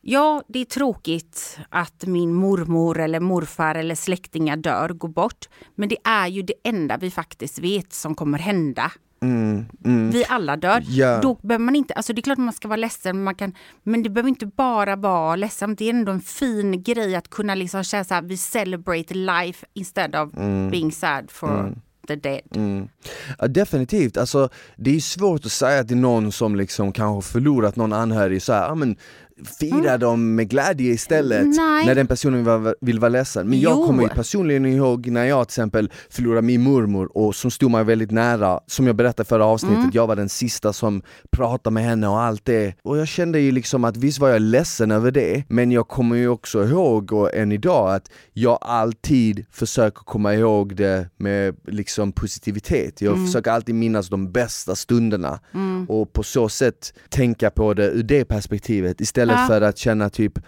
Ja, det är tråkigt att min mormor eller morfar eller släktingar dör, går bort. Men det är ju det enda vi faktiskt vet som kommer hända. Vi alla dör. Mm, Ja. Då behöver man inte, alltså det är klart att man ska vara ledsen, men man kan, men det behöver inte bara vara ledsamt. Det är ändå en fin grej att kunna liksom säga så här, vi celebrate life instead of being sad for the dead. Mm. Ja, definitivt, alltså, det är svårt att säga till någon som liksom kanske förlorat någon anhörig så här, ja, men fira dem med glädje istället Mm. Nej. när den personen vill, vara- vill vara ledsen. Men jag Jo. kommer ju personligen ihåg när jag till exempel förlorade min mormor och som stod mig väldigt nära, som jag berättade förra avsnittet, Mm. jag var den sista som pratade med henne och allt det. Och jag kände ju liksom att visst var jag ledsen över det, men jag kommer ju också ihåg och än idag att jag alltid försöker komma ihåg det med liksom positivitet. Jag Mm. försöker alltid minnas de bästa stunderna och på så sätt tänka på det ur det perspektivet istället Ja. för att känna typ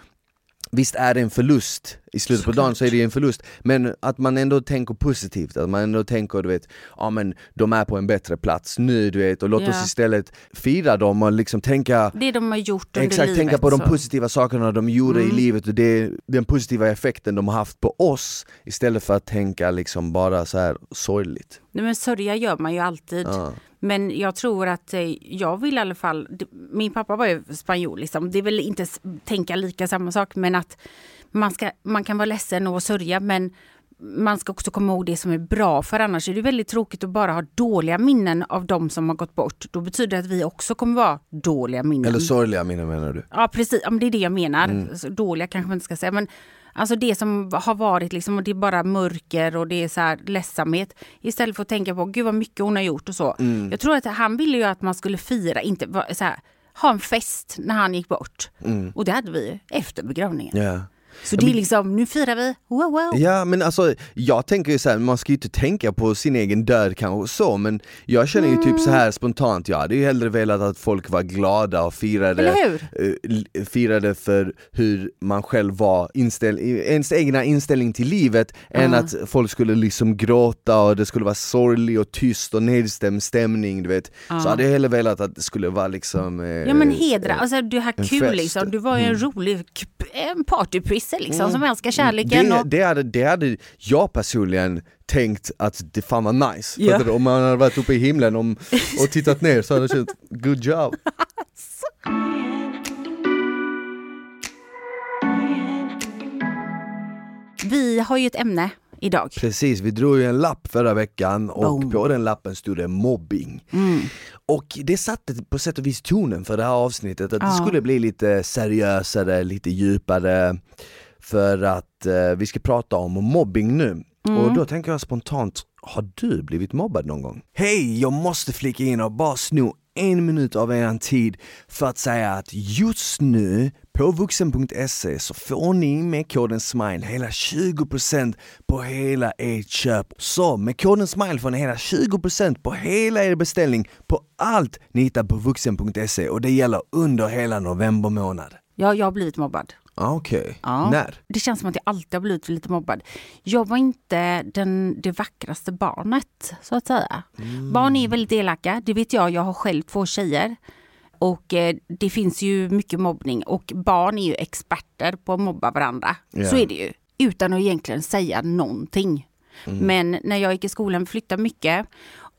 Visst är det en förlust, i slutet på dagen så är det en förlust, men att man ändå tänker positivt, att man ändå tänker du vet, ja men de är på en bättre plats nu du vet och låt Ja. oss istället fira dem och liksom tänka Det de har gjort under Exakt, livet. tänka på de så. positiva sakerna de gjorde Mm. i livet och det, den positiva effekten de har haft på oss istället för att tänka liksom bara så här sorgligt. Nej, men sörja gör man ju alltid. Ja. Men jag tror att eh, jag vill i alla fall, min pappa var ju spanjor liksom, det är väl inte tänka lika samma sak men att man, ska, man kan vara ledsen och sörja men man ska också komma ihåg det som är bra för annars är det väldigt tråkigt att bara ha dåliga minnen av de som har gått bort. Då betyder det att vi också kommer vara dåliga minnen. Eller sorgliga minnen menar du? Ja precis, ja, men det är det jag menar. Mm. Dåliga kanske man inte ska säga men Alltså det som har varit liksom, och det är bara mörker och det är så här ledsamhet. Istället för att tänka på, gud vad mycket hon har gjort och så. Mm. Jag tror att han ville ju att man skulle fira, inte så här, ha en fest när han gick bort. Mm. Och det hade vi efter begravningen. Yeah. Så det är liksom, nu firar vi, wow, wow. Ja men alltså, jag tänker ju såhär, man ska ju inte tänka på sin egen död kanske så, men jag känner ju mm. typ så här spontant, jag hade ju hellre velat att folk var glada och firade, uh, firade för hur man själv var, inställ, ens egna inställning till livet, uh. än att folk skulle liksom gråta och det skulle vara sorglig och tyst och nedstämd stämning, du vet. Uh. Så hade jag hellre velat att det skulle vara liksom uh, Ja men hedra, alltså du har kul fest. liksom, du var ju en mm. rolig en partyprisse liksom mm. som älskar kärleken. Det, och... det, hade, det hade jag personligen tänkt att det fan var nice. Ja. För om man hade varit uppe i himlen om, och tittat ner så hade jag känt good job. Vi har ju ett ämne idag. Precis, vi drog ju en lapp förra veckan och Boom. på den lappen stod det mobbing. Mm. Och det satte på sätt och vis tonen för det här avsnittet, att ja. det skulle bli lite seriösare, lite djupare för att eh, vi ska prata om mobbing nu. Mm. Och då tänker jag spontant, har du blivit mobbad någon gång? Hej, jag måste flika in och bara sno en minut av er tid för att säga att just nu på vuxen.se så får ni med koden SMILE hela 20% på hela ert köp. Så med koden SMILE får ni hela 20% på hela er beställning på allt ni hittar på vuxen.se och det gäller under hela november månad. Ja, jag har blivit mobbad. Ah, okej, okay. ja. när? Det känns som att jag alltid har blivit lite mobbad. Jag var inte den, det vackraste barnet, så att säga. Mm. Barn är väldigt elaka, det vet jag. Jag har själv två tjejer. Och eh, det finns ju mycket mobbning och barn är ju experter på att mobba varandra. Yeah. Så är det ju. Utan att egentligen säga någonting. Mm. Men när jag gick i skolan flyttade mycket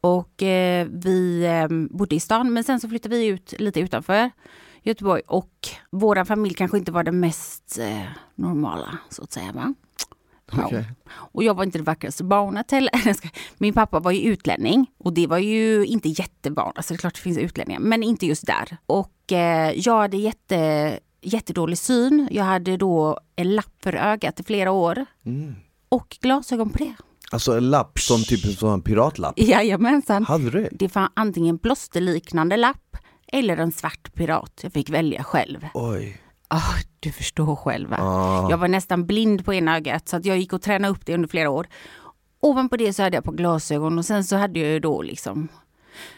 och eh, vi eh, bodde i stan men sen så flyttade vi ut lite utanför. Göteborg och våra familj kanske inte var det mest eh, normala så att säga. Va? Okay. Och jag var inte det vackraste barnet heller. Min pappa var ju utlänning och det var ju inte jättevanligt. Alltså det är klart det finns utlänningar, men inte just där. Och eh, jag hade jätte, jättedålig syn. Jag hade då en lapp för ögat i flera år. Mm. Och glasögon på det. Alltså en lapp som typ en piratlapp? Jajamensan. Hade du det? Det var antingen plåsterliknande lapp eller en svart pirat. Jag fick välja själv. Oj. Oh, du förstår själv. Ah. Jag var nästan blind på ena ögat så att jag gick och tränade upp det under flera år. Ovanpå det så hade jag på glasögon och sen så hade jag ju då liksom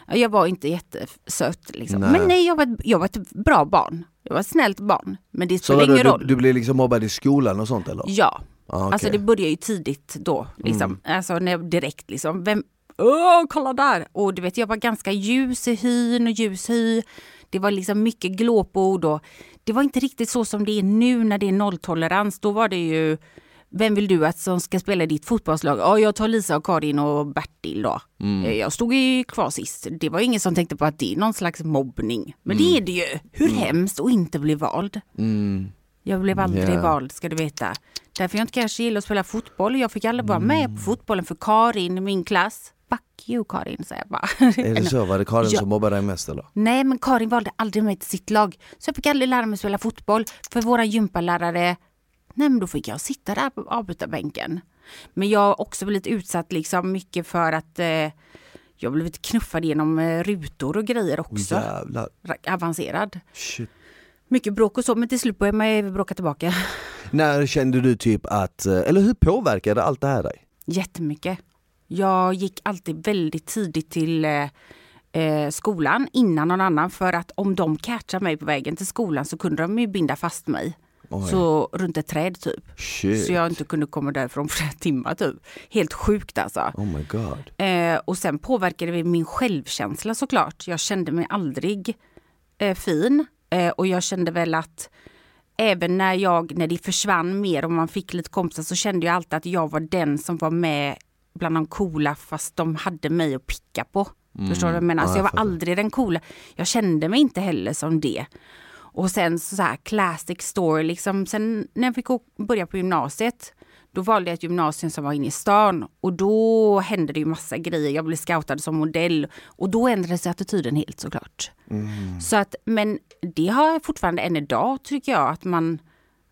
jag var inte jättesöt liksom. Nej. Men nej, jag var, ett, jag var ett bra barn. Jag var ett snällt barn. Men det spelar ingen roll. Du, du blev liksom mobbad i skolan och sånt eller? Ja. Ah, okay. Alltså det började ju tidigt då. Liksom. Mm. Alltså när, direkt liksom. Vem, Åh, kolla där! Och du vet, jag var ganska ljus i hyn och ljus hy. Det var liksom mycket glåpord och det var inte riktigt så som det är nu när det är nolltolerans. Då var det ju vem vill du att som ska spela ditt fotbollslag? Ja, jag tar Lisa och Karin och Bertil då. Mm. Eh, jag stod ju kvar sist. Det var ingen som tänkte på att det är någon slags mobbning. Men mm. det är det ju. Hur mm. hemskt att inte bli vald. Mm. Jag blev aldrig yeah. vald ska du veta. Därför jag inte kanske gillar att spela fotboll. Jag fick aldrig vara med på mm. fotbollen för Karin i min klass fuck you Karin, säger jag bara. Är det så? Var det Karin ja. som mobbade dig mest eller? Nej, men Karin valde aldrig mig till sitt lag. Så jag fick aldrig lära mig spela fotboll. För våra gympalärare, nej men då fick jag sitta där på avbytarbänken. Men jag har också blivit utsatt liksom mycket för att eh, jag blivit knuffad genom eh, rutor och grejer också. Jävlar. Avancerad. Shit. Mycket bråk och så, men till slut började man bråka tillbaka. När kände du typ att, eh, eller hur påverkade allt det här dig? Jättemycket. Jag gick alltid väldigt tidigt till eh, eh, skolan innan någon annan för att om de catchade mig på vägen till skolan så kunde de ju binda fast mig. Oj. Så runt ett träd typ. Shit. Så jag inte kunde komma därifrån på flera timmar typ. Helt sjukt alltså. Oh my God. Eh, och sen påverkade det min självkänsla såklart. Jag kände mig aldrig eh, fin. Eh, och jag kände väl att även när jag, när det försvann mer och man fick lite kompisar så kände jag alltid att jag var den som var med bland de coola fast de hade mig att picka på. Mm. Förstår du jag menar? Ja, så jag var aldrig den coola. Jag kände mig inte heller som det. Och sen så här classic story liksom. Sen när jag fick börja på gymnasiet då valde jag ett gymnasium som var inne i stan och då hände det ju massa grejer. Jag blev scoutad som modell och då ändrades attityden helt såklart. Mm. Så att, men det har jag fortfarande än idag tycker jag att man,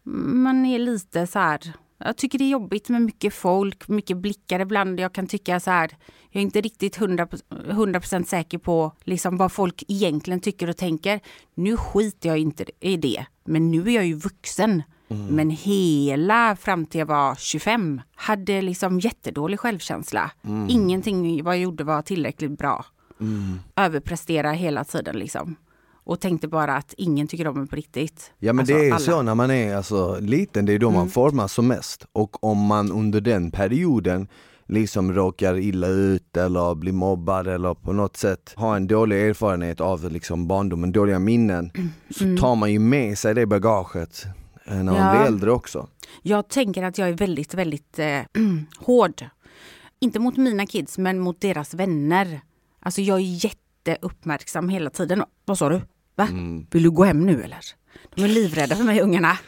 man är lite så här jag tycker det är jobbigt med mycket folk, mycket blickar ibland. Jag kan tycka så här, jag är inte riktigt 100%, 100 säker på liksom vad folk egentligen tycker och tänker. Nu skiter jag inte i det, men nu är jag ju vuxen. Mm. Men hela fram till jag var 25 hade liksom jättedålig självkänsla. Mm. Ingenting vad jag gjorde var tillräckligt bra. Mm. Överprestera hela tiden liksom och tänkte bara att ingen tycker om mig på riktigt. Ja men alltså, det är alla. så när man är alltså, liten, det är då mm. man formas som mest. Och om man under den perioden liksom råkar illa ut eller blir mobbad eller på något sätt har en dålig erfarenhet av liksom barndomen, dåliga minnen, mm. så tar man ju med sig det bagaget när man ja. blir äldre också. Jag tänker att jag är väldigt, väldigt eh, hård. Inte mot mina kids, men mot deras vänner. Alltså jag är jätteuppmärksam hela tiden. Vad sa du? Va? Mm. Vill du gå hem nu eller? De är livrädda för mig ungarna.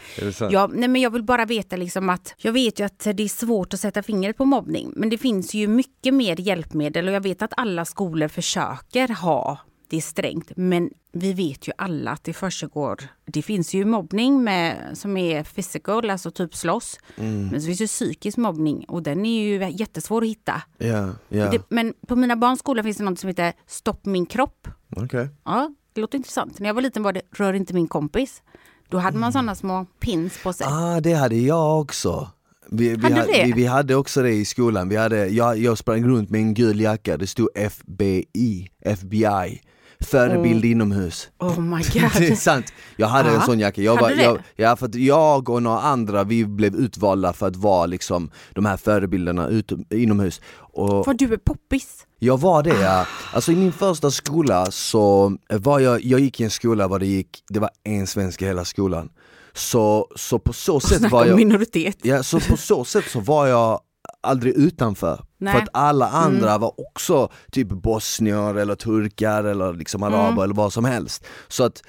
Ja, nej, men jag vill bara veta liksom att jag vet ju att det är svårt att sätta fingret på mobbning. Men det finns ju mycket mer hjälpmedel och jag vet att alla skolor försöker ha det strängt. Men vi vet ju alla att det försiggår. Det finns ju mobbning med, som är physical, alltså typ slåss. Mm. Men så finns det psykisk mobbning och den är ju jättesvår att hitta. Yeah, yeah. Det, men på mina barns skola finns det något som heter Stopp min kropp. Okay. Ja, det låter intressant. När jag var liten var det Rör inte min kompis. Då hade man mm. sådana små pins på sig. Ah, det hade jag också. Vi, vi, hade vi, vi, hade också det i skolan, vi hade, jag, jag sprang runt med en gul jacka, det stod FBI, FBI Förebild oh. inomhus. Oh my god. det är sant. Jag hade Aha. en sån jacka. Jag, var, jag, ja, för jag och några andra vi blev utvalda för att vara liksom de här förebilderna ut, inomhus. Och var du är poppis? Jag var det ja. Alltså i min första skola så var jag, jag gick i en skola var det gick, det var en svensk i hela skolan. Så, så på så sätt var jag... minoritet. Ja, så på så sätt så var jag aldrig utanför. Nej. För att alla andra mm. var också typ bosnier eller turkar eller liksom araber mm. eller vad som helst. Så att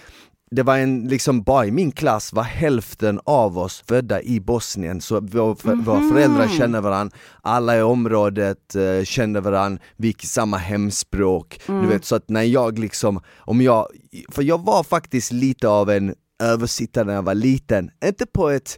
det var en, liksom bara i min klass var hälften av oss födda i Bosnien, så vår, mm våra föräldrar känner varandra, alla i området eh, känner varandra, vi gick samma hemspråk, mm. du vet så att när jag liksom, om jag, för jag var faktiskt lite av en översittare när jag var liten, inte på ett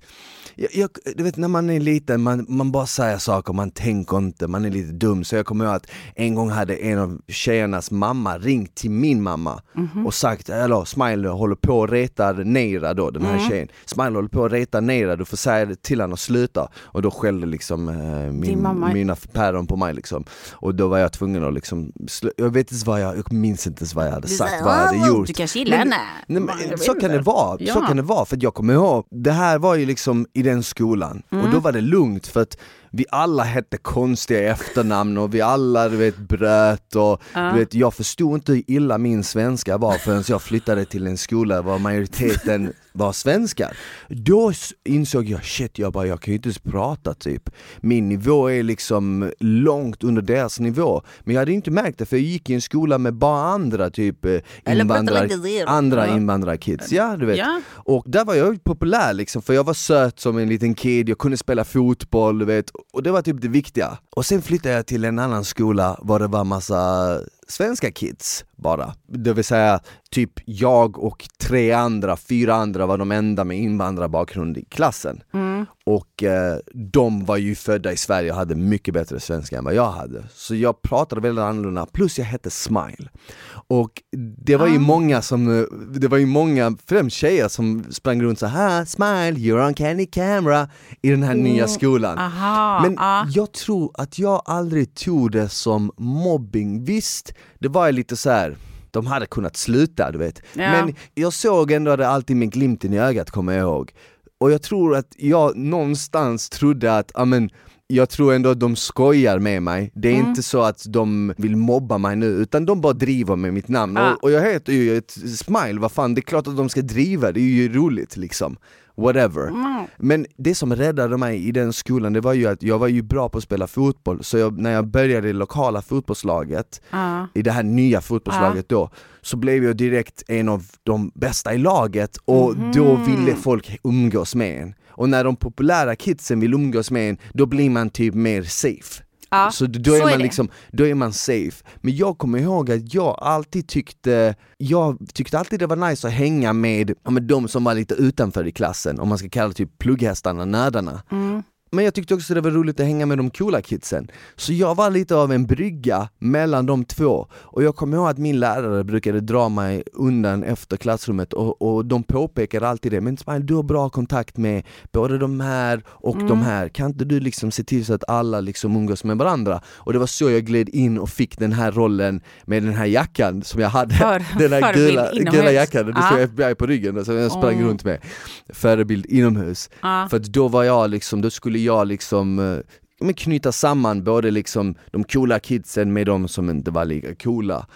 jag, jag, du vet när man är liten, man, man bara säger saker, man tänker inte, man är lite dum. Så jag kommer ihåg att en gång hade en av tjejernas mamma ringt till min mamma mm -hmm. och sagt, eller Smile håller på att reta Neira då, den här mm. tjejen. Smile håller på att reta Neira, du får säga till honom att sluta. Och då skällde liksom eh, min, mina päron på mig liksom. Och då var jag tvungen att liksom, jag vet inte vad jag, jag minns inte ens vad jag hade sagt, säger, vad jag hade gjort. Du kanske gillar henne? Så kan det vara, ja. så kan det vara. För jag kommer ihåg, det här var ju liksom i den skolan. Mm. Och då var det lugnt för att vi alla hette konstiga efternamn och vi alla du vet bröt och uh. du vet, jag förstod inte hur illa min svenska var förrän jag flyttade till en skola där majoriteten var svenskar. Då insåg jag, shit jag bara, jag kan ju inte ens prata typ. Min nivå är liksom långt under deras nivå. Men jag hade inte märkt det för jag gick i en skola med bara andra typ eh, invandrar, andra ja. invandrarkids. Ja du vet. Ja. Och där var jag populär liksom, för jag var söt som en liten kid, jag kunde spela fotboll du vet. Och det var typ det viktiga. Och sen flyttade jag till en annan skola var det var massa svenska kids bara. Det vill säga, typ jag och tre andra, fyra andra var de enda med invandrarbakgrund i klassen. Mm. Och eh, de var ju födda i Sverige och hade mycket bättre svenska än vad jag hade. Så jag pratade väldigt annorlunda, plus jag hette Smile. Och det var ju ah. många som, eh, det var ju många, främst tjejer som sprang runt så här Smile, you're on candy camera i den här mm. nya skolan. Aha, Men ah. jag tror att jag aldrig tog det som mobbing. Visst, det var lite så här de hade kunnat sluta du vet. Ja. Men jag såg ändå det alltid med glimten i ögat kommer jag ihåg. Och jag tror att jag någonstans trodde att, amen, jag tror ändå att de skojar med mig, det är mm. inte så att de vill mobba mig nu, utan de bara driver med mitt namn. Ah. Och, och, jag heter ju ett smile, vad fan, det är klart att de ska driva, det är ju roligt liksom. Whatever. Mm. Men det som räddade mig i den skolan det var ju att jag var ju bra på att spela fotboll, så jag, när jag började i lokala fotbollslaget, Ja. i det här nya fotbollslaget då, så blev jag direkt en av de bästa i laget och då Mhm. ville folk umgås med en. Och när de populära kidsen vill umgås med en, då blir man typ mer safe. Ja, Så då är så är man det. liksom, då är man safe. Men jag kommer ihåg att jag alltid tyckte, jag tyckte alltid det var nice att hänga med, med de som var lite utanför i klassen, om man ska kalla det typ plugghästarna, nördarna. Mm. Men jag tyckte också det var roligt att hänga med de coola kidsen. Så jag var lite av en brygga mellan de två. Och jag kommer ihåg att min lärare brukade dra mig undan efter klassrummet och, och de påpekade alltid det, men Smile, du har bra kontakt med både de här och de här, kan inte du liksom se till så att alla liksom umgås med varandra? Och det var så jag gled in och fick den här rollen med den här jackan som jag hade, För- den här gula, gula jackan, det stod Ja. FBI på ryggen, så jag sprang Mm. runt med. Förebild inomhus. Ja. För då var jag liksom, då skulle jag liksom eh, men knyta samman både liksom de coola kidsen med de som inte var lika coola.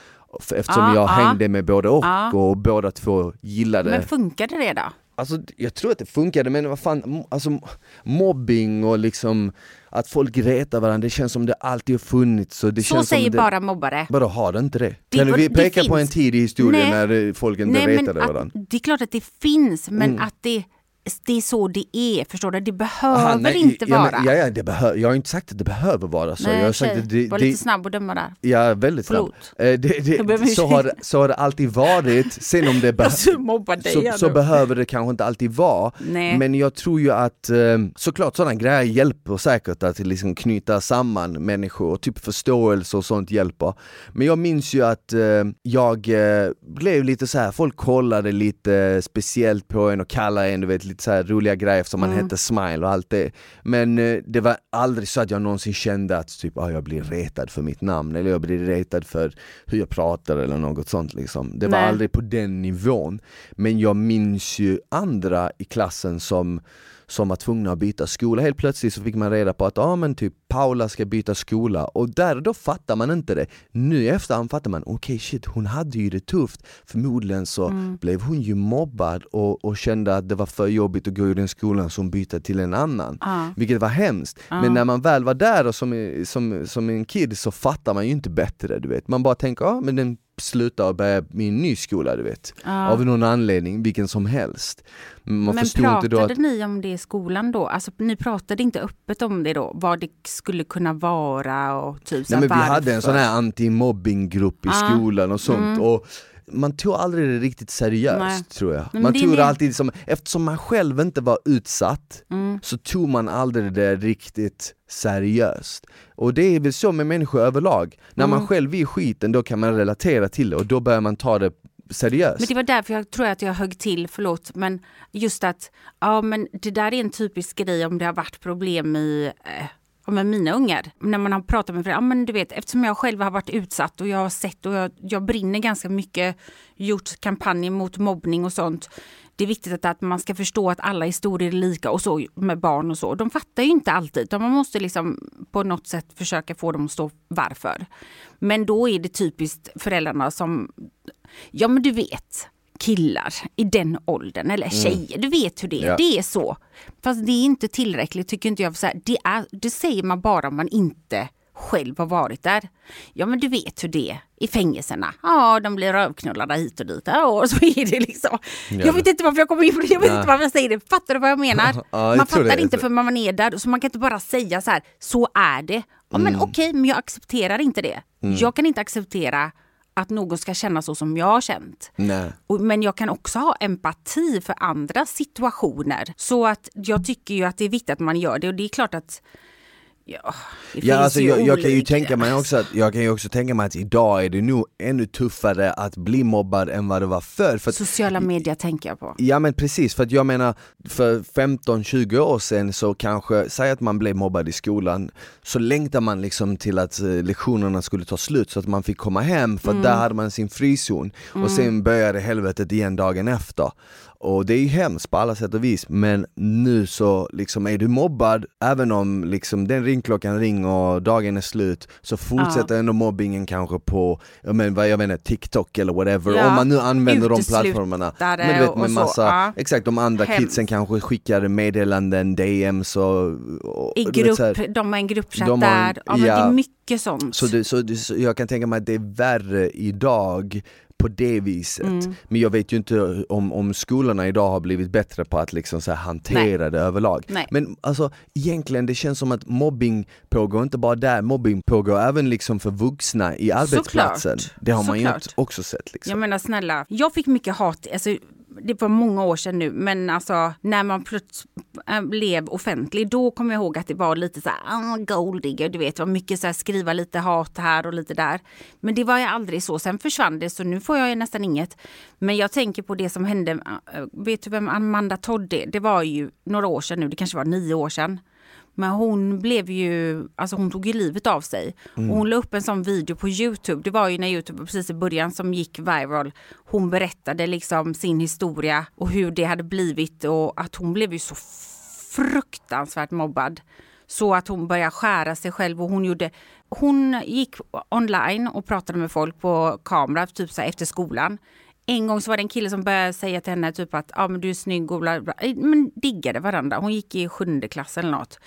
Eftersom Ja, jag ja. hängde med både och Ja. och båda två gillade Men funkade det då? Alltså jag tror att det funkade men vad fan, alltså mobbing och liksom att folk retar varandra, det känns som det alltid har funnits och det Så känns säger som det... bara mobbare. Vadå, har det inte det? Det- kan vi peka på en tid i historien Nej. när eh, folk inte Nej, retade att, varandra? det är klart att det finns, men Mm. att det, det är så det är, förstår du? Det behöver Aha, nej, inte ja, vara. men- Ja, ja, det behö- jag har inte sagt att det behöver vara så. Nej, jag har sagt tjej, att det, var det, lite snabb att döma där. Ja, väldigt snabb. Förlåt. Eh, det, det, så, har, så har det alltid varit, sen om det behövs så, så nu. behöver det kanske inte alltid vara, Nej. men jag tror ju att eh, såklart sådana grejer hjälper säkert att liksom knyta samman människor och typ förståelse och sånt hjälper. Men jag minns ju att eh, jag eh, blev lite så här. folk kollade lite speciellt på en och kallade en, du vet lite så här roliga grejer som man hette smile och allt det. Men eh, det var aldrig så att jag någonsin kände att typ, ah, jag blir retad för mitt namn eller jag blir retad för hur jag pratar eller något sånt liksom. Det var Nej. aldrig på den nivån. Men jag minns ju andra i klassen som som var tvungna att byta skola. Helt plötsligt så fick man reda på att ah, men typ Paula ska byta skola och där och då fattar man inte det. Nu i efterhand fattar man, okej shit hon hade ju det tufft. Förmodligen så blev hon ju mobbad och, och kände att det var för jobbigt att gå ur den skolan så hon bytte till en annan. Ja. Vilket var hemskt. Men när man väl var där och som, som, som en kid så fattar man ju inte bättre du vet. Man bara tänker, ja ah, men den slutar och börjar med en ny skola du vet. Ja. Av någon anledning, vilken som helst. Man Men pratade att ni om det i skolan då? Alltså ni pratade inte öppet om det då? Vad det skulle kunna vara och typ Nej, men vi hade en sån här anti-mobbinggrupp i Ja. skolan och sånt Mm. och man tog aldrig det riktigt seriöst Nej. tror jag. Man tog det det- alltid som, eftersom man själv inte var utsatt Mm. så tog man aldrig det riktigt seriöst. Och det är väl så med människor överlag. När Mm. man själv är i skiten då kan man relatera till det och då börjar man ta det seriöst. Men det var därför jag tror att jag högg till, förlåt, men just att ja, men det där är en typisk grej om det har varit problem i eh, med mina ungar. När man har pratat med föräldrar, ja, men du vet eftersom jag själv har varit utsatt och jag har sett och jag, jag brinner ganska mycket, gjort kampanjer mot mobbning och sånt. Det är viktigt att, att man ska förstå att alla historier är lika och så med barn och så. De fattar ju inte alltid, utan man måste liksom på något sätt försöka få dem att stå varför. Men då är det typiskt föräldrarna som Ja men du vet, killar i den åldern eller tjejer, du vet hur det är. Mm. Ja. Det är så. Fast det är inte tillräckligt tycker inte jag. Så här, det, är, det säger man bara om man inte själv har varit där. Ja men du vet hur det är i fängelserna. Ja de blir rövknullade hit och dit. Ja, och så är det liksom. Jag vet inte varför jag kommer in på det, jag vet Ja. inte varför jag säger det. Fattar du vad jag menar? Ja, jag man fattar det. inte för man är där, så man kan inte bara säga så här, så är det. Ja, men Mm. okej, men jag accepterar inte det. Jag kan inte acceptera att någon ska känna så som jag har känt. Nej. Men jag kan också ha empati för andra situationer. Så att jag tycker ju att det är viktigt att man gör det och det är klart att ja, det Ja, finns alltså, ju jag, jag kan ju tänka mig också att, jag kan ju också tänka mig att idag är det nog ännu tuffare att bli mobbad än vad det var förr. För att, Sociala medier tänker jag på. Ja men precis, för att jag menar för 15-20 år sedan så kanske, säg att man blev mobbad i skolan, så längtar man liksom till att eh, lektionerna skulle ta slut så att man fick komma hem för att där hade man sin frizon och sen började helvetet igen dagen efter. Och det är ju hemskt på alla sätt och vis, men nu så liksom är du mobbad, även om liksom den ringklockan ringer och dagen är slut, så fortsätter ja. ändå mobbingen kanske på, jag, men, vad jag inte, TikTok eller whatever, ja. om man nu använder de plattformarna. Men du vet med massa, ja. exakt de andra Hemskt. kidsen kanske skickar meddelanden, DMs och... och I grupp, här, de har en gruppchatt de där, ja, men det är mycket sånt. Så, det, så, det, så jag kan tänka mig att det är värre idag på det viset. Mm. Men jag vet ju inte om, om skolorna idag har blivit bättre på att liksom så hantera Nej. det överlag. Nej. Men alltså egentligen det känns som att mobbing pågår inte bara där, mobbing pågår även liksom för vuxna i arbetsplatsen. Såklart. Det har man Såklart. ju också sett. Liksom. Jag menar snälla, jag fick mycket hat, alltså, det var många år sedan nu, men alltså när man plötsligt äh, blev offentlig, då kommer jag ihåg att det var lite så här, ah, golddigger, du vet, det var mycket så här, skriva lite hat här och lite där. Men det var ju aldrig så, sen försvann det, så nu får jag nästan inget. Men jag tänker på det som hände, äh, äh, vet du vem Amanda Todd är? Det var ju några år sedan nu, det kanske var nio år sedan. Men hon blev ju, alltså hon tog ju livet av sig. Mm. Och hon la upp en sån video på Youtube, det var ju när Youtube precis i början som gick viral. Hon berättade liksom sin historia och hur det hade blivit och att hon blev ju så fruktansvärt mobbad. Så att hon började skära sig själv och hon gjorde Hon gick online och pratade med folk på kamera typ så efter skolan. En gång så var det en kille som började säga till henne typ att ah, men du är snygg och bla, bla. Men diggade varandra. Hon gick i sjunde klass eller något.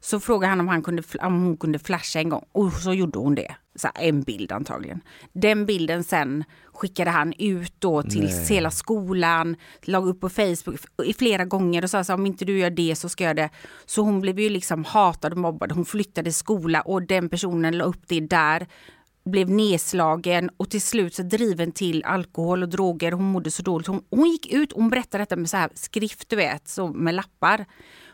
Så frågade han om, han kunde, om hon kunde flasha en gång och så gjorde hon det. Så en bild antagligen. Den bilden sen skickade han ut då till Nej. hela skolan, lag upp på Facebook i flera gånger och sa så om inte du gör det så ska jag det. Så hon blev ju liksom hatad och mobbad. Hon flyttade skola och den personen la upp det där blev nedslagen och till slut så driven till alkohol och droger. Hon mådde så dåligt. Hon, hon gick ut och hon berättade detta med så här skrift, du vet, så med lappar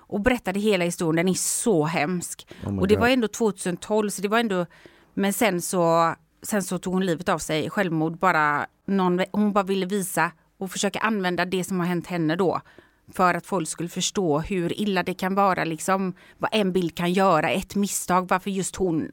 och berättade hela historien. Den är så hemsk. Oh och det God. var ändå 2012, så det var ändå... Men sen så, sen så tog hon livet av sig, självmord. Bara någon, hon bara ville visa och försöka använda det som har hänt henne då för att folk skulle förstå hur illa det kan vara, liksom, vad en bild kan göra, ett misstag, varför just hon.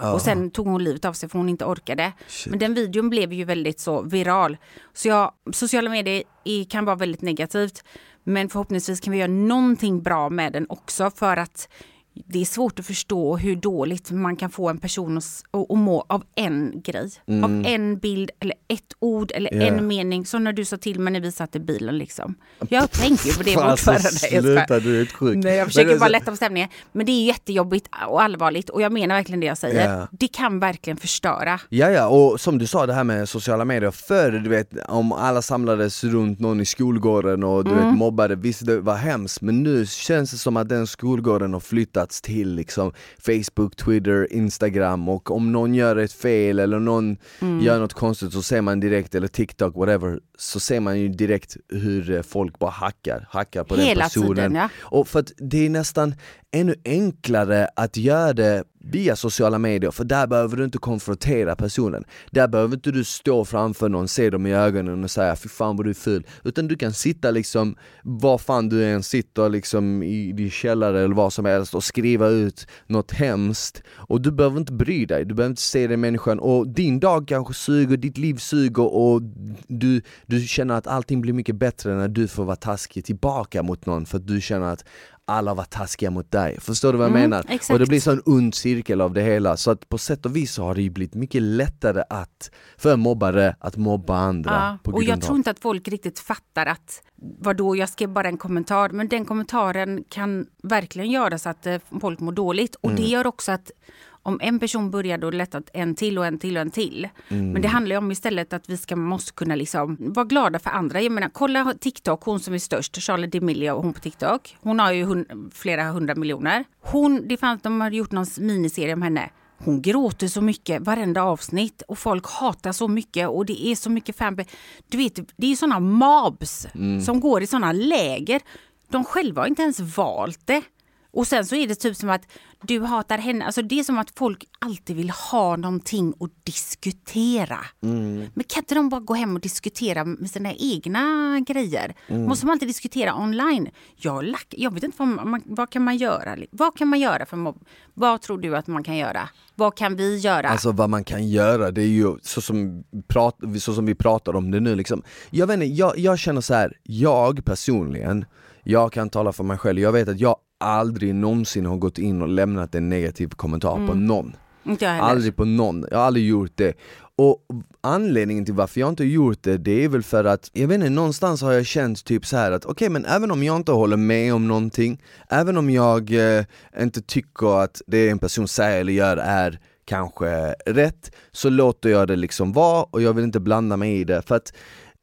Oh. Och sen tog hon livet av sig för hon inte orkade. Shit. Men den videon blev ju väldigt så viral. Så jag, sociala medier kan vara väldigt negativt. Men förhoppningsvis kan vi göra någonting bra med den också för att det är svårt att förstå hur dåligt man kan få en person att, att må av en grej. Mm. Av en bild eller ett ord eller yeah. en mening. Som när du sa till mig när vi satt i bilen. Liksom. Jag tänker på det mot förra Sluta, du är sjuk. Nej, jag försöker bara lätta på stämningen. Men det är jättejobbigt och allvarligt och jag menar verkligen det jag säger. Yeah. Det kan verkligen förstöra. Ja, ja, och som du sa det här med sociala medier. Förr, du vet, om alla samlades runt någon i skolgården och du mm. vet, mobbade, visst det var hemskt. Men nu känns det som att den skolgården har flyttat kopplats till liksom Facebook, Twitter, Instagram och om någon gör ett fel eller någon mm. gör något konstigt så ser man direkt, eller TikTok, whatever, så ser man ju direkt hur eh, folk bara hackar, hackar på Hela den personen. Tiden, ja. Och för att det är nästan ännu enklare att göra det via sociala medier, för där behöver du inte konfrontera personen. Där behöver inte du stå framför någon, se dem i ögonen och säga fy fan vad du är ful. Utan du kan sitta liksom, var fan du än sitter liksom i din källare eller vad som helst och skriva ut något hemskt. Och du behöver inte bry dig, du behöver inte se den människan och din dag kanske suger, ditt liv suger och du, du känner att allting blir mycket bättre när du får vara taskig tillbaka mot någon för att du känner att alla var taskiga mot dig. Förstår du vad jag mm, menar? Exakt. Och det blir så en ond cirkel av det hela. Så att på sätt och vis så har det ju blivit mycket lättare att, för mobbare att mobba andra. Ja, på och jag tror inte att folk riktigt fattar att vadå, jag skrev bara en kommentar. Men den kommentaren kan verkligen göra så att eh, folk mår dåligt. Och mm. det gör också att om en person börjar då lättat en till och en till och en till. Mm. Men det handlar om istället att vi ska, måste kunna liksom vara glada för andra. Jag menar, kolla TikTok, hon som är störst, Charlie D'Amelio, hon på TikTok. Hon har ju hund, flera hundra miljoner. Hon, det fanns, de hade gjort någon miniserie om henne. Hon gråter så mycket varenda avsnitt och folk hatar så mycket och det är så mycket fanbase. Du vet, det är såna mobs mm. som går i såna läger. De själva har inte ens valt det. Och sen så är det typ som att du hatar henne. Alltså det är som att folk alltid vill ha någonting att diskutera. Mm. Men kan inte de bara gå hem och diskutera med sina egna grejer? Mm. Måste man alltid diskutera online? Jag, lack, jag vet inte vad, man, vad kan man göra. Vad kan man göra för mobb? Vad tror du att man kan göra? Vad kan vi göra? Alltså vad man kan göra, det är ju så som, prat, så som vi pratar om det nu liksom. Jag vet inte, jag, jag känner så här. jag personligen, jag kan tala för mig själv, jag vet att jag aldrig någonsin har gått in och lämnat en negativ kommentar på någon. Aldrig på någon, jag har aldrig gjort det. Och anledningen till varför jag inte gjort det, det är väl för att, jag vet inte, någonstans har jag känt typ så här att okej men även om jag inte håller med om någonting, även om jag eh, inte tycker att det en person säger eller gör är kanske rätt, så låter jag det liksom vara och jag vill inte blanda mig i det. För att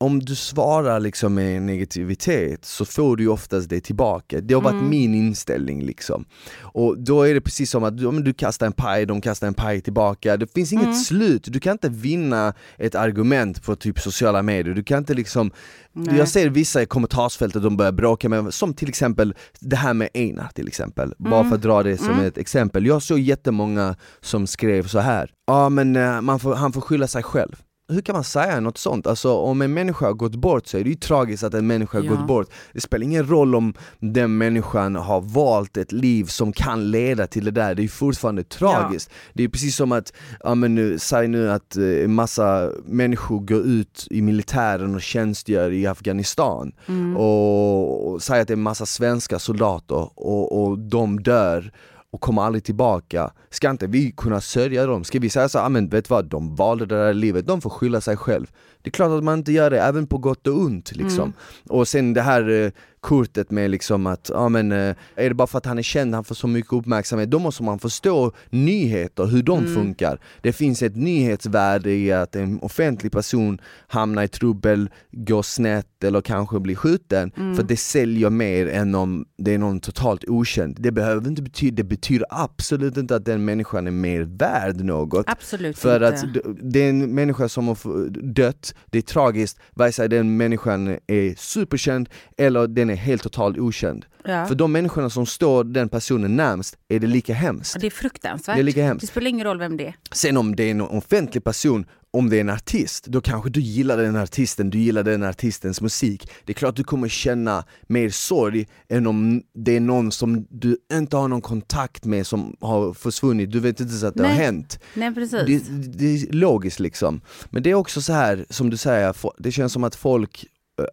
om du svarar liksom med negativitet så får du oftast det tillbaka. Det har varit min inställning liksom. Och då är det precis som att om du kastar en paj, de kastar en paj tillbaka. Det finns inget slut, du kan inte vinna ett argument på typ sociala medier. Du kan inte liksom, Nej. jag ser vissa i kommentarsfältet de börjar bråka med, som till exempel det här med Einar till exempel. Bara för att dra det som ett exempel. Jag såg jättemånga som skrev så här. ja men eh, man får, han får skylla sig själv hur kan man säga något sånt? Alltså om en människa har gått bort så är det ju tragiskt att en människa har Ja. gått bort. Det spelar ingen roll om den människan har valt ett liv som kan leda till det där, det är fortfarande tragiskt. Det är precis som att, ja men nu, säg nu att eh, en massa människor går ut i militären och tjänstgör i Afghanistan. Och, och säg att det är en massa svenska soldater och, och de dör och kommer aldrig tillbaka. Ska inte vi kunna sörja dem? Ska vi säga så, ah, men vet vad, de valde det där livet, de får skylla sig själv. Det är klart att man inte gör det, även på gott och ont liksom. Och sen det här eh, kortet med liksom att, ja men eh, är det bara för att han är känd, han får så mycket uppmärksamhet, då måste man förstå nyheter, hur de funkar. Det finns ett nyhetsvärde i att en offentlig person hamnar i trubbel, går snett eller kanske blir skjuten, för det säljer mer än om det är någon totalt okänd. Det behöver inte betyda, det betyder absolut inte att den människan är mer värd något. Absolut För inte. att det är en människa som har dött, det är tragiskt, vare sig den människan är superkänd eller den är helt totalt okänd. ja. För de människorna som står den personen närmst är det lika hemskt. det är fruktansvärt. Det är lika Det hemskt. spelar ingen roll vem det är. Sen om det är en offentlig person, om det är en artist, då kanske du gillar den artisten, du gillar den artistens musik. Det är klart du kommer känna mer sorg än om det är någon som du inte har någon kontakt med som har försvunnit, du vet inte så att det har Nej. hänt. Nej precis. Det, det är logiskt liksom. Men det är också så här som du säger, det känns som att folk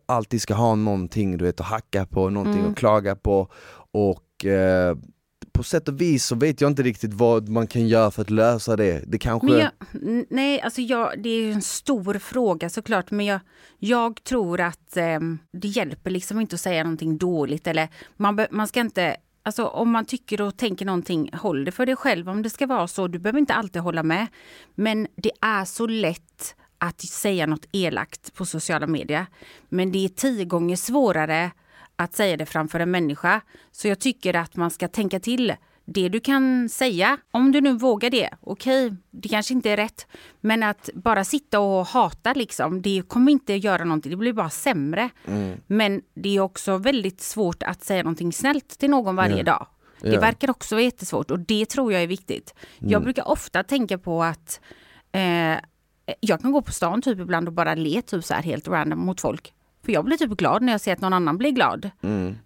alltid ska ha någonting du vet, att hacka på, någonting Mm. att klaga på och eh, på sätt och vis så vet jag inte riktigt vad man kan göra för att lösa det. Det kanske... Jag, nej, alltså jag, det är en stor fråga såklart, men jag, jag tror att ehm, det hjälper liksom inte att säga någonting dåligt. Eller man, man ska inte, alltså om man tycker och tänker någonting, håll det för dig själv om det ska vara så. Du behöver inte alltid hålla med. Men det är så lätt att säga något elakt på sociala medier. Men det är tio gånger svårare att säga det framför en människa. Så jag tycker att man ska tänka till det du kan säga, om du nu vågar det, okej, det kanske inte är rätt, men att bara sitta och hata liksom, det kommer inte göra någonting, det blir bara sämre. Men det är också väldigt svårt att säga någonting snällt till någon varje Ja. dag. Det verkar också vara jättesvårt och det tror jag är viktigt. Jag brukar ofta tänka på att eh, jag kan gå på stan typ ibland och bara le typ så här helt random mot folk. För jag blir typ glad när jag ser att någon annan blir glad.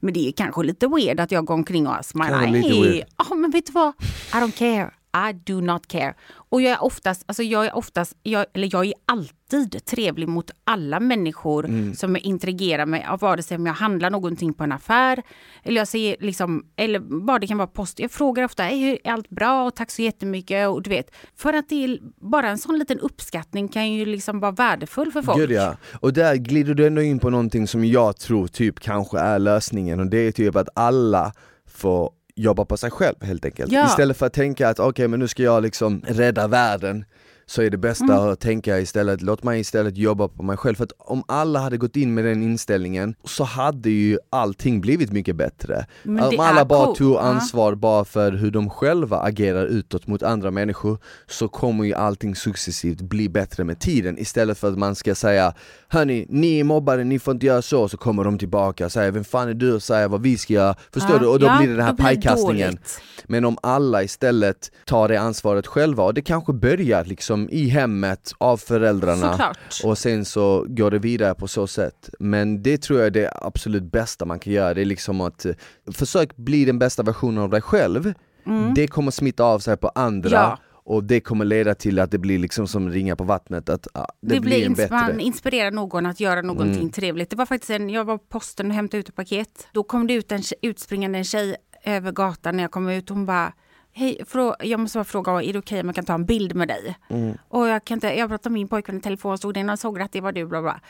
Men det är kanske lite weird att jag går omkring och Mm. Smilar. Ja men vet du vad? I don't care. I do not care. Och jag är oftast, alltså jag är oftast, jag, eller jag är alltid trevlig mot alla människor Mm. som jag interagerar med. av Vare sig om jag handlar någonting på en affär eller jag ser liksom, eller bara det kan vara post. Jag frågar ofta, är allt bra? Och tack så jättemycket. Och du vet, för att det är bara en sån liten uppskattning kan ju liksom vara värdefull för folk. Gud ja, och där glider du ändå in på någonting som jag tror typ kanske är lösningen och det är typ att alla får jobba på sig själv helt enkelt. Ja. Istället för att tänka att okej men nu ska jag liksom rädda världen så är det bästa Mm. att tänka istället, låt mig istället jobba på mig själv. För att om alla hade gått in med den inställningen så hade ju allting blivit mycket bättre. Om alla bara coolt, tog ansvar bara för hur de själva agerar utåt mot andra människor så kommer ju allting successivt bli bättre med tiden istället för att man ska säga Hörni, ni är mobbare, ni får inte göra så, så kommer de tillbaka och säger Vem fan är du att säga vad vi ska göra? Förstår Ja, du? Och då ja, blir det den här pajkastningen. Men om alla istället tar det ansvaret själva, och det kanske börjar liksom i hemmet av föräldrarna Såklart. och sen så går det vidare på så sätt. Men det tror jag är det absolut bästa man kan göra, det är liksom att eh, försök bli den bästa versionen av dig själv, det kommer smitta av sig på andra Mm. Ja. och det kommer leda till att det blir liksom som ringa på vattnet, att ah, det, Det, blir ins- bättre. man inspirerar någon att göra någonting Mm. trevligt. Det var faktiskt en, jag var på posten och hämtade ut ett paket. Då kom det ut en utspringande en tjej över gatan när jag kom ut. Hon bara Hej, jag måste bara fråga, är det okej om jag kan ta en bild med dig? Mm. Och jag, kan inte, jag pratade med min pojkvän i telefon, stod den och såg att det var du. Bla bla.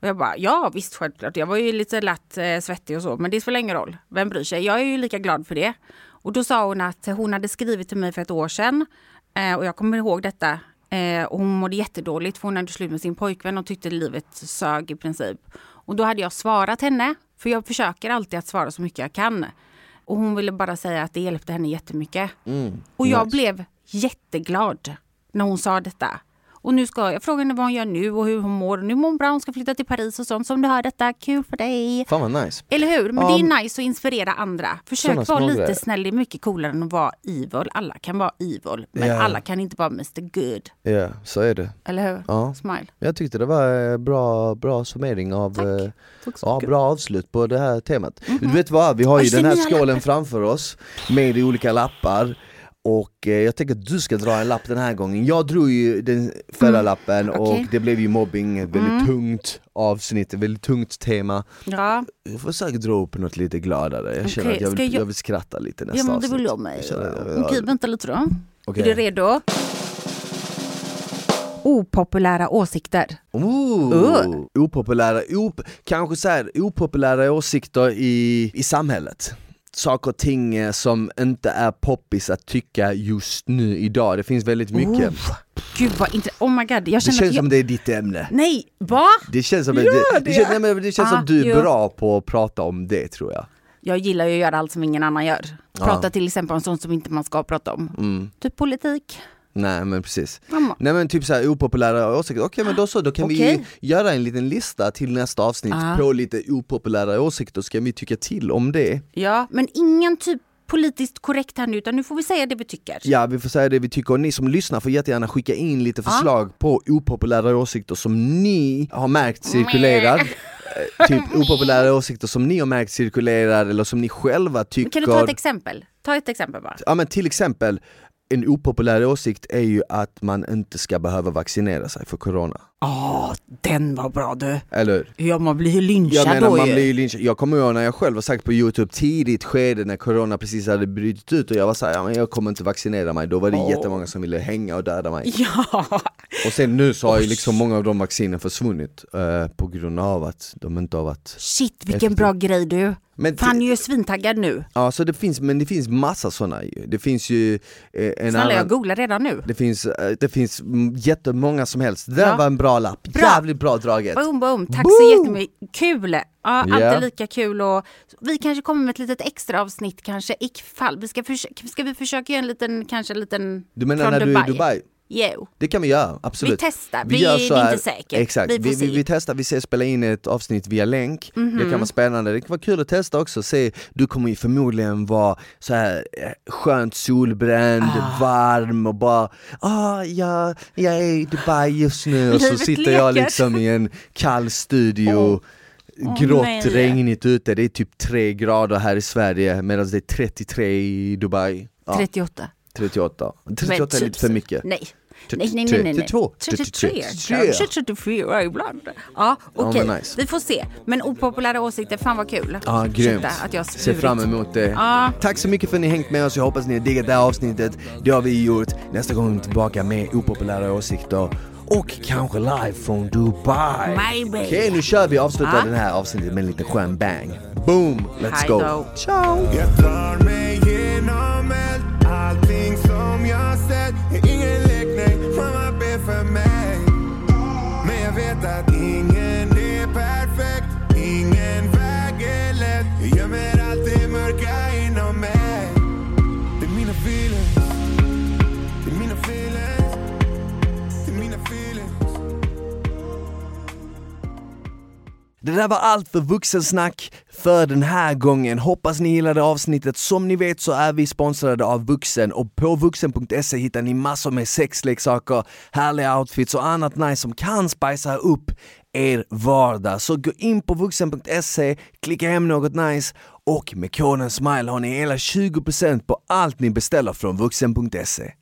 Och jag bara, ja visst självklart. Jag var ju lite lätt eh, svettig och så, men det spelar ingen roll. Vem bryr sig? Jag är ju lika glad för det. Och då sa hon att hon hade skrivit till mig för ett år sedan. Eh, och jag kommer ihåg detta. Eh, och hon mådde jättedåligt för hon hade slut med sin pojkvän och tyckte livet sög i princip. Och då hade jag svarat henne, för jag försöker alltid att svara så mycket jag kan. Och hon ville bara säga att det hjälpte henne jättemycket. och jag nice. blev jätteglad när hon sa detta. Och nu ska jag fråga henne vad hon gör nu och hur hon mår. Nu mår hon bra, hon ska flytta till Paris och sånt. Så om du hör detta, kul för dig. Fan vad nice. Eller hur? Men Ja. det är nice att inspirera andra. Försök vara lite grejer. snäll. Det är mycket coolare än att vara evil. Alla kan vara evil, men Ja. alla kan inte vara Mr Good. Ja, så är det. Eller hur? Ja. Smile. Jag tyckte det var eh, bra, bra summering av, Tack. eh, ja, bra avslut på det här temat. Du vet vad, vi har ju den här skålen framför oss med olika lappar och eh, jag tänker att du ska dra en lapp den här gången. Jag drog ju den förra lappen och det blev ju mobbing, ett väldigt tungt avsnitt, ett väldigt tungt tema. Ja, Jag försöker dra upp något lite gladare, jag känner Okej, att jag vill, jag- jag vill skratta lite nästa ja men det avsnitt. vill jag med. Känner jag Okej, vänta lite då. Okej. Är du redo? Opopulära åsikter. Ooh, Uh. Opopulära, op, kanske så här, opopulära åsikter i, i samhället Saker och ting eh, som inte är poppis att tycka just nu idag, det finns väldigt mycket Oh, gud vad inte... Oh my god, jag Det känns att jag... som det är ditt ämne Nej, va? Det känns som, Gör det, det, det? känns, nej, men det känns Ah, som du är jo. bra på att prata om det tror jag Jag gillar ju att göra allt som ingen annan gör. Prata Ja. till exempel om sånt som inte man ska prata om. mm. Typ politik. Nej men precis Mamma. Nej men typ såhär opopulära åsikter, okej men då så, då kan vi Okej. göra en liten lista till nästa avsnitt Ah. på lite opopulära åsikter, ska vi tycka till om det? Ja, men ingen typ politiskt korrekt här nu, utan nu får vi säga det vi tycker. Ja, vi får säga det vi tycker och ni som lyssnar får jättegärna skicka in lite förslag på opopulära åsikter som ni har märkt cirkulerar Eh, Typ opopulära åsikter som ni har märkt cirkulerar eller som ni själva tycker Kan du ta ett exempel? Ta ett exempel bara. Ja men till exempel, en opopulär åsikt är ju att man inte ska behöva vaccinera sig för corona, Åh, den var bra du. eller? Ja, man blir ju lynchad Jag menar då man ju. blir ju lynchad, jag kommer ihåg när jag själv har sagt på youtube tidigt skede när corona precis hade brutit ut och jag var såhär, ja men jag kommer inte vaccinera mig, då var det Åh. jättemånga som ville hänga och döda mig Ja, Och sen nu så har ju liksom många av de vaccinen försvunnit eh, på grund av att de inte har varit shit vilken Effektivt. bra grej du. Men Fan, jag är ju svintaggad nu. Ja så det finns, men det finns massa sådana ju, det finns ju eh, en Snälla, jag annan googlar redan nu. det finns, eh, det finns jättemånga som helst, det där Ja. var en bra lapp, Bra. jävligt bra draget! Boom, boom. Tack Boom! så jättemycket. Kul! Ja, alltid Ja. lika kul. Och vi kanske kommer med ett litet extra avsnitt kanske ifall. Vi ska, ska vi försöka göra en liten, kanske en liten Du menar när du är i Dubai? Jo. Det kan vi göra, absolut. Vi testar, Vi vi, gör så är här- inte säkert. Exakt, vi vi, vi, vi testar, vi ser spela in ett avsnitt via länk, det kan vara spännande, det kan vara kul att testa också, se, du kommer ju förmodligen vara så här eh, skönt solbränd, Ah. varm och bara ah, ja, jag är i Dubai just nu. Och så sitter jag liksom i en kall studio Åh, Grått, nej. regnigt ute, det är typ 3 grader här i Sverige medan det är 33 i Dubai. Ja, 38. 38, 38 är Men lite för typ- mycket. Nej. Nej, nej, nej, nej, nej. 32, 33, 33. kanske 34 ibland. Ja, okej. men nice. Vi får se. Men opopulära åsikter, fan vad kul. Ja, grymt. Att jag Ser fram emot det. Ja. Tack så mycket för att ni hängt med oss, jag hoppas ni har diggat det här avsnittet. Det har vi gjort. Nästa gång är vi tillbaka med opopulära åsikter och kanske live från Dubai. Maybe. Okej, nu kör vi avslutar Ja. den här avsnittet med en liten skön bang. Boom! Let's Hej go! då. Ciao! För mig. Men jag vet att ingen Det där var allt för vuxensnack för den här gången. Hoppas ni gillade avsnittet. Som ni vet så är vi sponsrade av Vuxen och på vuxen.se hittar ni massor med sexleksaker, härliga outfits och annat nice som kan spicea upp er vardag. Så gå in på vuxen.se, klicka hem något nice och med koden SMILE har ni hela 20% på allt ni beställer från vuxen.se.